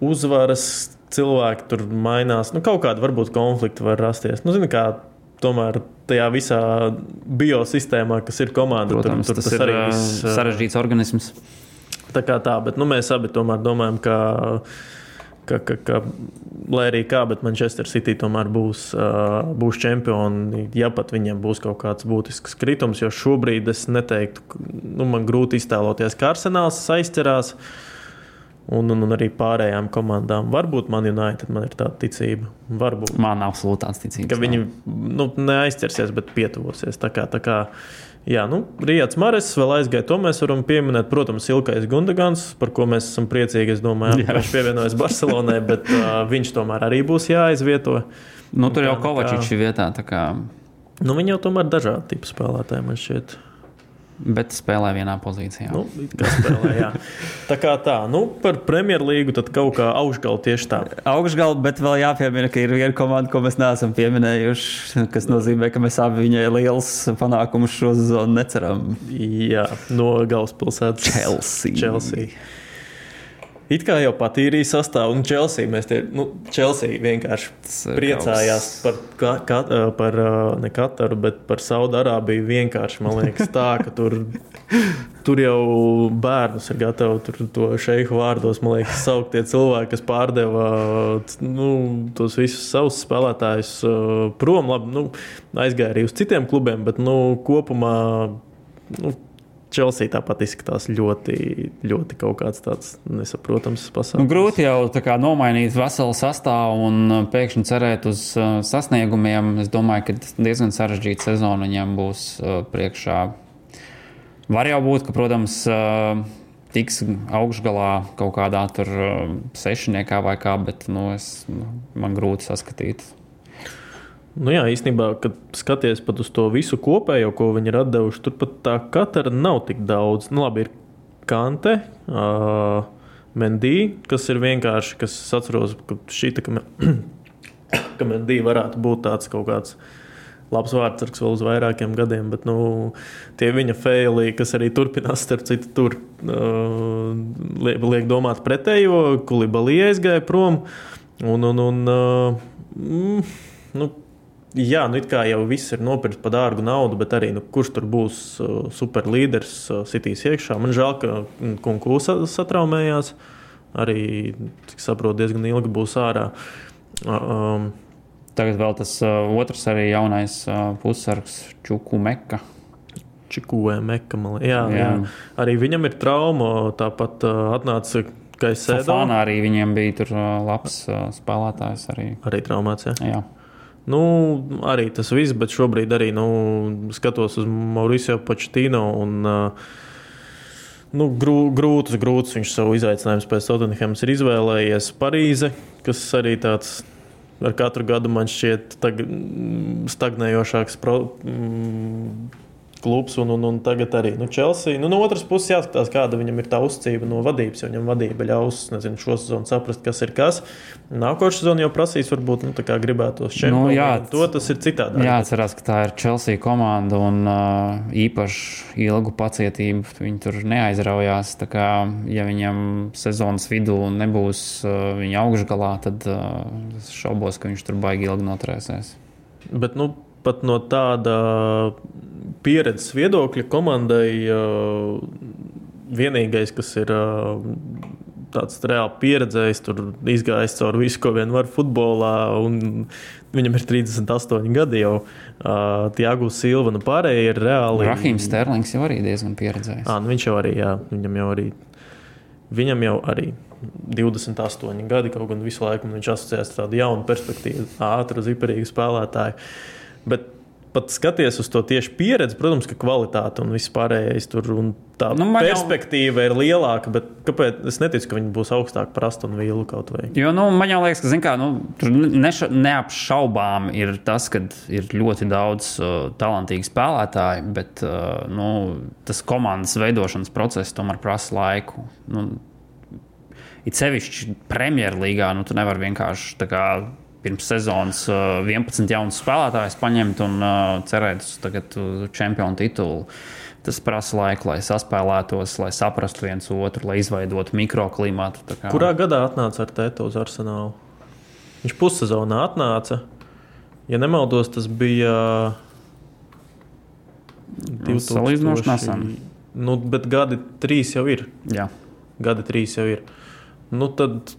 uzvaras cilvēki tur mainās. Nu, kaut kāda varbūt konflikta var rasties. Nu, zini, kā, tomēr tajā visā biosistēmā, kas ir komanda, Protams, tur, tur tas, tas ir arī uh, viss, uh, sarežģīts organisms. Tā kā tā, bet nu, mēs abi tomēr domājam, ka, ka, ka, ka lai arī kā, bet Manchester City tomēr būs, uh, būs čempioni, ja pat viņiem būs kaut kāds būtisks kritums. Jo šobrīd es neteiktu, ka- nu, man grūti iztēloties, kā Arsenāls aizķerās. Un, un, un arī pārējām komandām. Varbūt man United man ir tāda ticība. Varbūt. Man absolūti tāds ticības. Ka viņi nu, neaizķersies, bet pietuvosies. Tā kā, tā kā, jā, nu, Rijāts Maris vēl aizgāja. To mēs varam pieminēt. Protams, Ilkais Gundagans, par ko mēs esam priecīgi. Es domāju, ka viņš pievienojas Barcelonai, bet uh, viņš tomēr arī būs jāizvieto. Nu, tur jau Kovačičs ir vietā. tā Kā... Nu, viņi jau tomēr dažādi tipi spēlētāji man šķiet. Bet spēlē vienā pozīcijā. Nu, spēlē, jā. tā kā tā, nu, par Premjerlīgu tad kaut kā augšgalā tieši tā. Augšgalā, bet vēl jāpiemina, ka ir viena komanda, ko mēs neesam pieminējuši, kas nozīmē, ka mēs abi viņai liels panākumus šo sezonu neceram. Jā, no galvaspilsētas Chelsea. Chelsea. It kā jau patīrīja sastāvu, un Chelsea, mēs tie, nu, Chelsea vienkārši priecājās par, ka, ka, par ne Kataru, bet par Saudārābiju vienkārši, man liekas, tā, ka tur, tur jau bērnus ir gatavi tur to šeihu vārdos, man liekas, saukt tie cilvēki, kas pārdeva nu, tos visus savus spēlētājus prom, labi, nu, aizgāja arī uz citiem klubiem, bet, nu, kopumā, nu, Chelsea tāpat izskatās ļoti, ļoti kaut kāds tāds nesaprotams pasākums. Nu, grūti jau kā, nomainīt veselu sastāvu un uh, pēkšņi cerēt uz uh, sasniegumiem. Es domāju, ka diezgan sarežģīta sezona viņam būs uh, priekšā. Var jau būt, ka, protams, uh, tiks augšgalā kaut kādā tur uh, sešniekā vai kā, bet nu, es, nu, man grūti saskatīt. Nu jā, īstenībā, kad skaties pat uz to visu kopējo, ko viņi ir devuši, tur pat tā katra nav tik daudz. Nu, labi, ir kante, uh, Mendī, kas ir vienkārši, kas atceros, ka šī tā, ka, ka Mendī varētu būt tāds kaut kāds. Labs vārds vēl uz vairākiem gadiem, bet nu, tie viņa faili, kas arī turpinās, starp citu, tur uh, liek domāt pretējo, Kulibalī aizgāja prom. Un, un, un, uh, mm, nu, Jā, nu it kā jau viss ir nopirkts par dārgu naudu, bet arī nu, kurš tur būs uh, superlīderis, uh, sitīs iekšā. Man žēl, ka Kunkus satraumējās. Arī, cik saprotu, diezgan ilgi būs ārā. Um, Tagad vēl tas uh, otrs arī jaunais uh, pussargs Čuku Meka. Čikūē Meka, man liekas. Jā, jā. jā, arī viņam ir trauma. Tāpat uh, atnāca Kaisēda. Fānā arī viņiem bija tur uh, labs uh, spēlētājs. Arī, arī traumāts. Jā. jā. Nu, arī tas viss, bet šobrīd arī nu, skatos uz Mauricio Početino. Un, uh, nu, grū, grūtus, grūtus viņš savu izaicinājumu pēc Tottenhams ir izvēlējies Parīze, kas arī tāds ar katru gadu man šķiet tag, stagnējošāks. Pro, mm, klubs, un, un, un tagad arī nu, Chelsea. Nu, no otras puses, jāskatās, kāda viņam ir tā uzticība no vadības. Jo viņam vadība ļaus nezinu, šo sezonu saprast, kas ir kas. Nākošais sezona jau prasīs, varbūt nu, gribētos čempionu. Nu, jā, to tas ir citādi. Jāatcerās, ka tā ir Chelsea komanda un uh, īpaši ilgu pacietību viņi tur neaizraujās. Kā, ja viņam sezonas vidū nebūs uh, viņa augšgalā, tad uh, es šaubos, ka viņš tur baigi ilgi noturēsies. Bet, nu, pat no tāda pieredzes viedokļa komandai vienīgais, kas ir tāds reāli pieredzējis, tur izgājis cauri visu, ko vien var futbolā. Viņam ir 38 gadi jau. Uh, Tiago Silva, nu pārējie ir reāli. Rahims Sterlings jau arī diezgan pieredzējis. À, nu viņš jau arī, jā, viņam jau arī. Viņam jau arī 28 gadi, kaut gan visu laiku viņš asociēts ar tādu jaunu perspektīvu, ātru, ziparīgu spēlētāju. Bet pat skaties uz to tieši pieredzi, protams, ka kvalitāte un viss pārējais tur un tā nu, perspektīva jau... ir lielāka. Bet kāpēc es neticu, ka viņi būs augstāk par Astonu Vīlu kaut vai? Jo nu, man jau liekas, ka kā, nu, tur neša, neapšaubām ir tas, ka ir ļoti daudz uh, talantīgu spēlētāju, bet uh, nu, tas komandas veidošanas process tomēr prasa laiku. Nu, It sevišķi Premjerlīgā, nu, tu nevari vienkārši tā kā pirms sezonas 11 uh, jaunus spēlētājus paņemt un cerēt uz čempionu titulu. Tas prasa laiku, lai saspēlētos, lai saprastu viens otru, lai izveidotu mikroklimatu. Kā... Kurā gadā atnāca ar Tēta uz Arsenālu? Viņš pussezonā atnāca. Ja nemaldos, tas bija 2000. Salīdzinoši nesen. Nu, bet gadi trīs jau ir. Jā. Gadi trīs jau ir. Nu, tad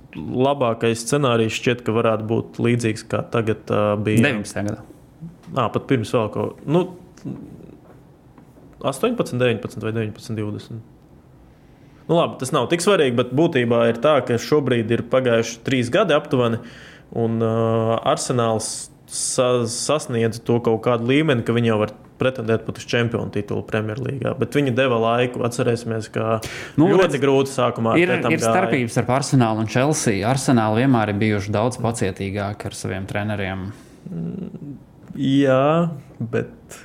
labākais scenārijs šķiet, ka varētu būt līdzīgs kā tagad uh, bija. 19. gadā. Nā, pat pirms vēl kaut kā. Nu, 18, 19 vai 19, 20. Nu, labi, tas nav tik svarīgi, bet būtībā ir tā, ka šobrīd ir pagājuši trīs gadi aptuveni, un uh, arsenāls sa sasniedz to kaut kādu līmeni, ka viņi jau var pretendēt pat uz čempionu titulu Premjerlīgā. Bet viņi deva laiku. Atcerēsimies, ka nu, ļoti redz, grūti sākumā ir. Ir starpības starp Arsenālu un Chelsea. Arsenāli vienmēr ir bijuši daudz pacietīgāki ar saviem treneriem. Jā, bet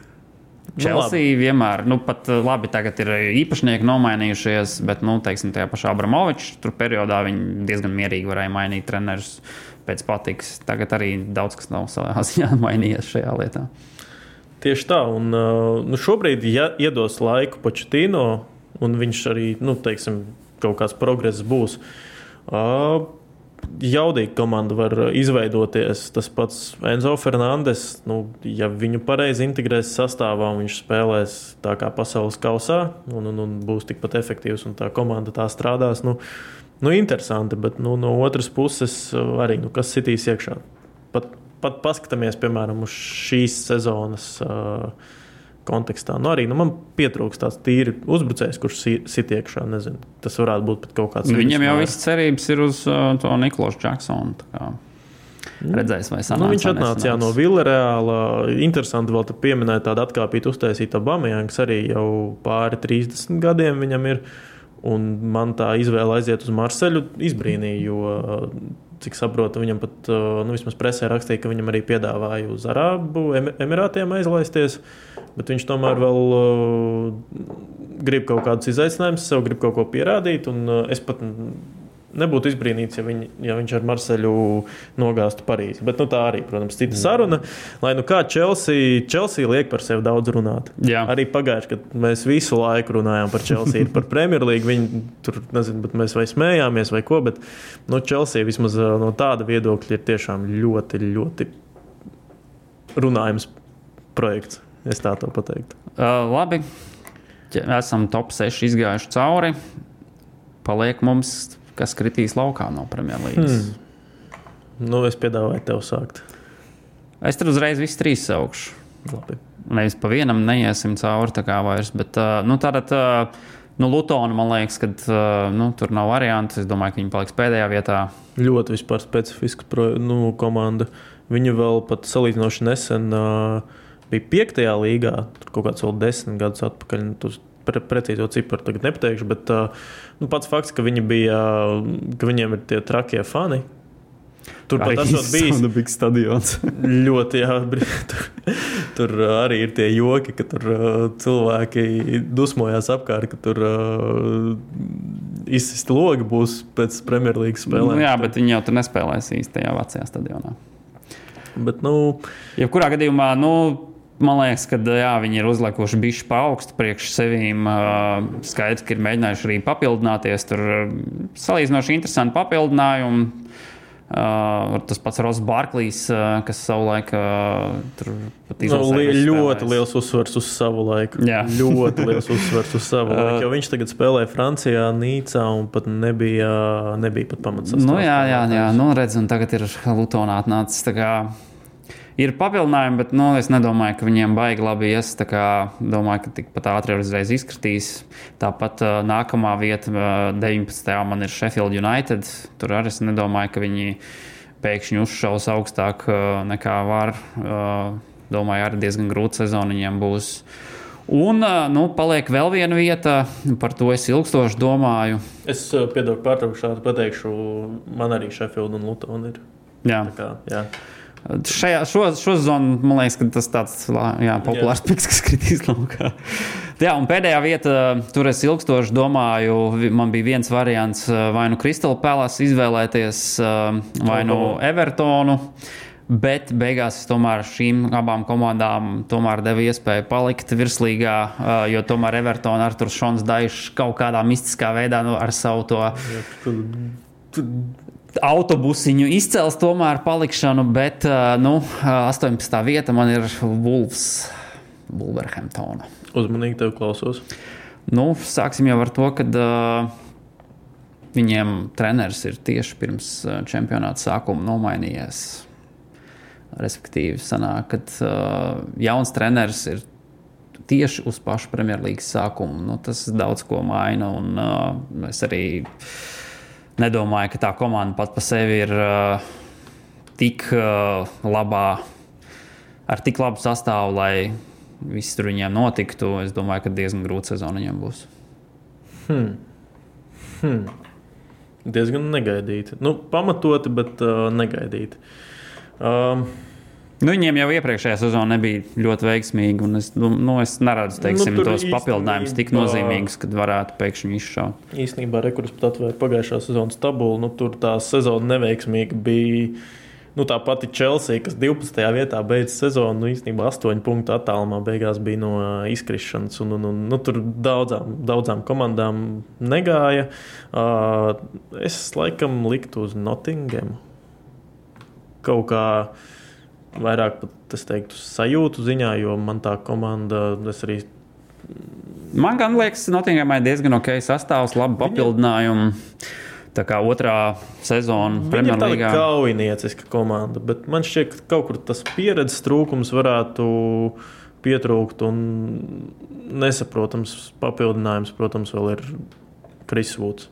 Chelsea vienmēr, nu, pat uh, labi, tagad ir īpašnieki nomainījušies, bet, nu, teiksim, tajā pašā Abramoviča tur periodā viņi diezgan mierīgi varēja mainīt trenerus pēc patiks. Tagad arī daudz kas nav savā ziņā mainījies šajā lietā. Tieši tā, un uh, nu, šobrīd, ja iedos laiku Početīno, un viņš arī, nu, teiksim, kaut kāds progress būs. Uh, jaudīga komanda var izveidoties. Tas pats Enzo Fernandes, nu, ja viņu pareizi integrēs sastāvā, viņš spēlēs tā kā pasaules kausā un, un, un būs tikpat efektīvs un tā komanda tā strādās. Nu, nu, interesanti, bet nu, no otras puses arī nu, kas sitīs iekšā. Pat, pat paskatāmies, piemēram, uz šīs sezonas. Uh, kontekstā. Nu, arī nu, man pietrūkst tāds tīri uzbrucējs, kurš sit iekšā. Nezinu, tas varētu būt kaut kāds. Nu, viņam jau viss cerības ir uz uh, to Niklaus Džeksonu. Mm. Redzēs, vai sanāca, nu, viņš atnāca jā, no Villareāla. Interesanti vēl te pieminēt tādu atkāpītu uztaisītu Bamajāns arī jau pāri 30 gadiem viņam ir. Un man tā izvēle aiziet uz Marseļu izbrīnīja, jo, cik saprotu, viņam pat, nu, vismaz presē rakstīja, ka viņam arī piedāvāja uz Arābu Emirātiem aizlaisties. Bet viņš tomēr vēl uh, grib kaut kādus izaicinājumus, sev grib kaut ko pierādīt. Un, uh, es pat nebūtu izbrīnīts, ja, viņ, ja viņš ar Marseļu nogāztu Parīzi. Bet nu, tā arī, protams, cita saruna. Lai nu kā Chelsea, Chelsea liek par sevi daudz runāt. Jā. Arī pagājuši, kad mēs visu laiku runājām par Chelsea, par Premjerlīgu. Viņi tur nezinu, bet mēs vai smējāmies vai ko. Bet nu, Chelsea vismaz uh, no tāda viedokļa ir tiešām ļoti, ļoti runājams projekts. Es tā to pateiktu. Uh, labi, esam top 6 izgājuši cauri. Paliek mums, kas kritīs laukā no Premjerlīgas. Hmm. Nu, es piedāvāju tev sākt. Es tur uzreiz visus trīs saukšu. Labi. Nevis pa vienam neiesim cauri tā kā vairs, bet nu, tātad. Nu, Lutona, man liekas, ka nu, tur nav variantu. Es domāju, ka viņi paliks pēdējā vietā. Ļoti specifiska nu, komanda. Viņa vēl pat salīdzinoši nesen uh, bija piektajā līgā, tur kaut kāds vēl desmit gadus atpakaļ. Nu, pre, precīzo ciparu tagad nepateikšu, bet nu, pats fakts, ka, viņi bija, ka viņiem ir tie trakie fani. Turpat esot bijis Bigs stadions. ļoti, jā, tur, tur arī ir tie joki, ka tur cilvēki dusmojās apkārt, ka tur izsist logi būs pēc Premjerlīgas spēlēm. Nu, jā, bet viņi jau tur nespēlēs īstajā vecajā stadionā. Bet, nu, Jebkurā gadījumā, nu, Man liekas, ka jā, viņi ir uzlikuši bišķi pa augstu priekš sevīm. Skaidrs, ka ir mēģinājuši arī papildināties. Tur salīdzinoši interesanti papildinājumi. Uh, tas pats Ross Barklīs, uh, kas savulaik uh, tur pat nu, li ļoti liels uzsvars uz savu laiku. Jā. ļoti liels uzsvars uz savu laiku. Jo viņš tagad spēlē Francijā, Nīcā un pat nebija, nebija pat pamats. Nu, jā, jā, jā. Nu, redz, un tagad ir Lutonā atnācis ir papildinājumi, bet nu, es nedomāju, ka viņiem baigi labi ies. Domāju, ka tikpat ātri uzreiz izkritīs. Tāpat uh, nākamā vieta, uh, 19. man ir Sheffield United. Tur arī es nedomāju, ka viņi pēkšņi uzšaus augstāk uh, nekā var. Uh, domāju, arī diezgan grūta sezona viņiem būs. Un, nu, paliek vēl viena vieta, par to es ilgstoši domāju. Es piedodu pārtraukšanu, pateikšu, man arī Sheffield un Lutona ir. Jā. Tā kā, jā. Šajā, šo, šo sezonu man liekas, ka tas tāds jā, populārs jā. piks, kas kritīs laukā. Jā, un pēdējā vieta, tur es ilgstoši domāju, man bija viens variants, vai nu Crystal Palace izvēlēties, vai nu Evertonu. Bet beigās es tomēr šīm abām komandām devu iespēju palikt virslīgā, jo tomēr Evertona ar Šons Daišs kaut kādā mistiskā veidā nu, ar savu to. Jā, autobusiņu izcels tomēr palikšanu, bet nu, 18. vieta man ir Wolves, Wolverhamptona. Uzmanīgi tev klausos. Nu, sāksim jau ar to, ka uh, viņiem treneris ir tieši pirms čempionāta sākuma nomainījies. Respektīvi, sanāk, ka uh, jauns treneris ir tieši uz pašu Premjerlīgas sākumu. Nu, tas daudz ko maina, un uh, es arī uh, nedomāju, ka tā komanda pat par sevi ir uh, tik uh, labā, ar tik labu sastāvu, lai viss tur viņiem notiktu. Es domāju, ka diezgan grūta sezona viņiem būs. Hmm. Hmm. Diezgan negaidīti. Nu, pamatoti, bet uh, negaidīti. Um, Nu, viņiem jau iepriekšējā sezonā nebija ļoti veiksmīga. Es, nu, nu, es neredzu teiksim, Nu, tos papildinājumus tik nozīmīgus, kad varētu pēkšņi izšaut. Īsnībā rekurs pat atvēra pagājušā sezonas tabulu. Nu, tur tā sezona neveiksmīga bija. Nu, tā pati Chelsea, kas 12. vietā beidza sezonu, nu, īstenībā 8 punktu attālumā beigās bija no izkrišanas. Un, un, un, nu, tur daudzām, daudzām komandām negāja. Uh, es laikam liktu uz Nottingham. Kaut kā vairāk pat es teiktu sajūtu ziņā, jo man tā komanda, es arī Man gan liekas, Nottinghamai diezgan ok sastāvs, labi papildinājumi. Tā kā otrā sezona ir Premjerlīgā. tāda kaujinieciska komanda, bet man šķiet, ka kaut kur tas pieredzes trūkums varētu pietrūkt. Un nesaprotams papildinājums, protams, vēl ir Krisvūds.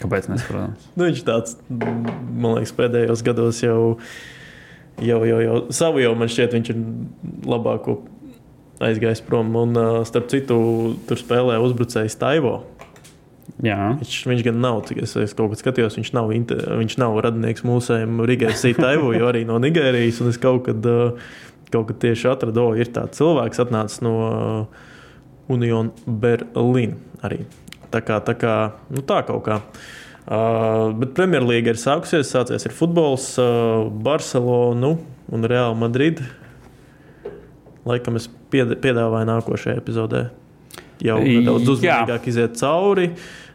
Kāpēc? Nesaprotams. Nu, viņš tāds, man liekas, pēdējos gados jau, jau, jau, jau savu jau man šķiet, viņš ir labāko aizgājis prom. Un, starp citu, tur spēlē uzbrucējs Taivo. Jā, Viņš, viņš gan nav, cik es, es kaut kad skatījos, viņš nav, viņš nav radinieks mūsējiem Rigēras Sītaivu, jo arī no Nigērijas. Un es kaut kad, kaut kad tieši atradu, o, ir tāds cilvēks, atnācis no Union Berlin arī. Tā kā, tā kā, nu tā kaut kā. Uh, bet Premjerlīga ir sākusies, sācies ir futbols, uh, Barcelona un Real Madrid. Laikam es pied- piedāvāju nākošajā epizodē jau nedaudz uzmanīgāk iziet cauri.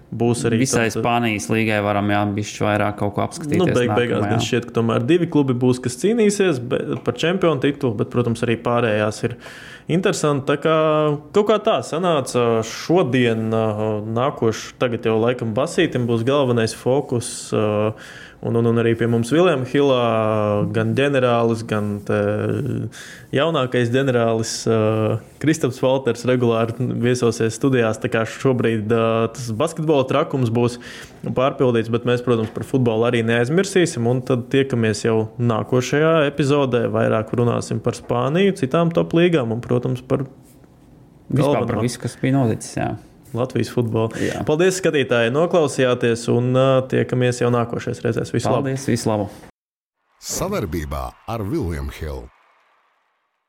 Būs arī visai tāds, uh, Spānijas līgai varam jā, bišķi vairāk kaut ko apskatīt. Nu, beig, beigās gan šķiet, ka tomēr divi klubi būs, kas cīnīsies be- par čempionu titulu, bet, protams, arī pārējās ir interesanti. Tā kā kaut kā tā sanāca šodien, ā, nākošais, tagad jau laikam Basītam būs galvenais fokus. ā, Un, un, un arī pie mums Viljams Hilā, gan ģenerālis, gan te jaunākais ģenerālis uh, Kristaps Valters regulāri viesosies studijās. Tā kā šobrīd uh, tas basketbola trakums būs pārpildīts, bet mēs, protams, par futbolu arī neaizmirsīsim. Un tad tiekamies jau nākošajā epizodē. Vairāk runāsim par Spāniju, citām top līgām un, protams, par Vispār par visu, kas bija noticis. Jā. Latvijas futbolu. Jā. Paldies, skatītāji, noklausījāties un uh, tiekamies jau nākošais reizēs. Visu labu! Paldies, visu labu! Savarbībā ar Vilniņu Hildu.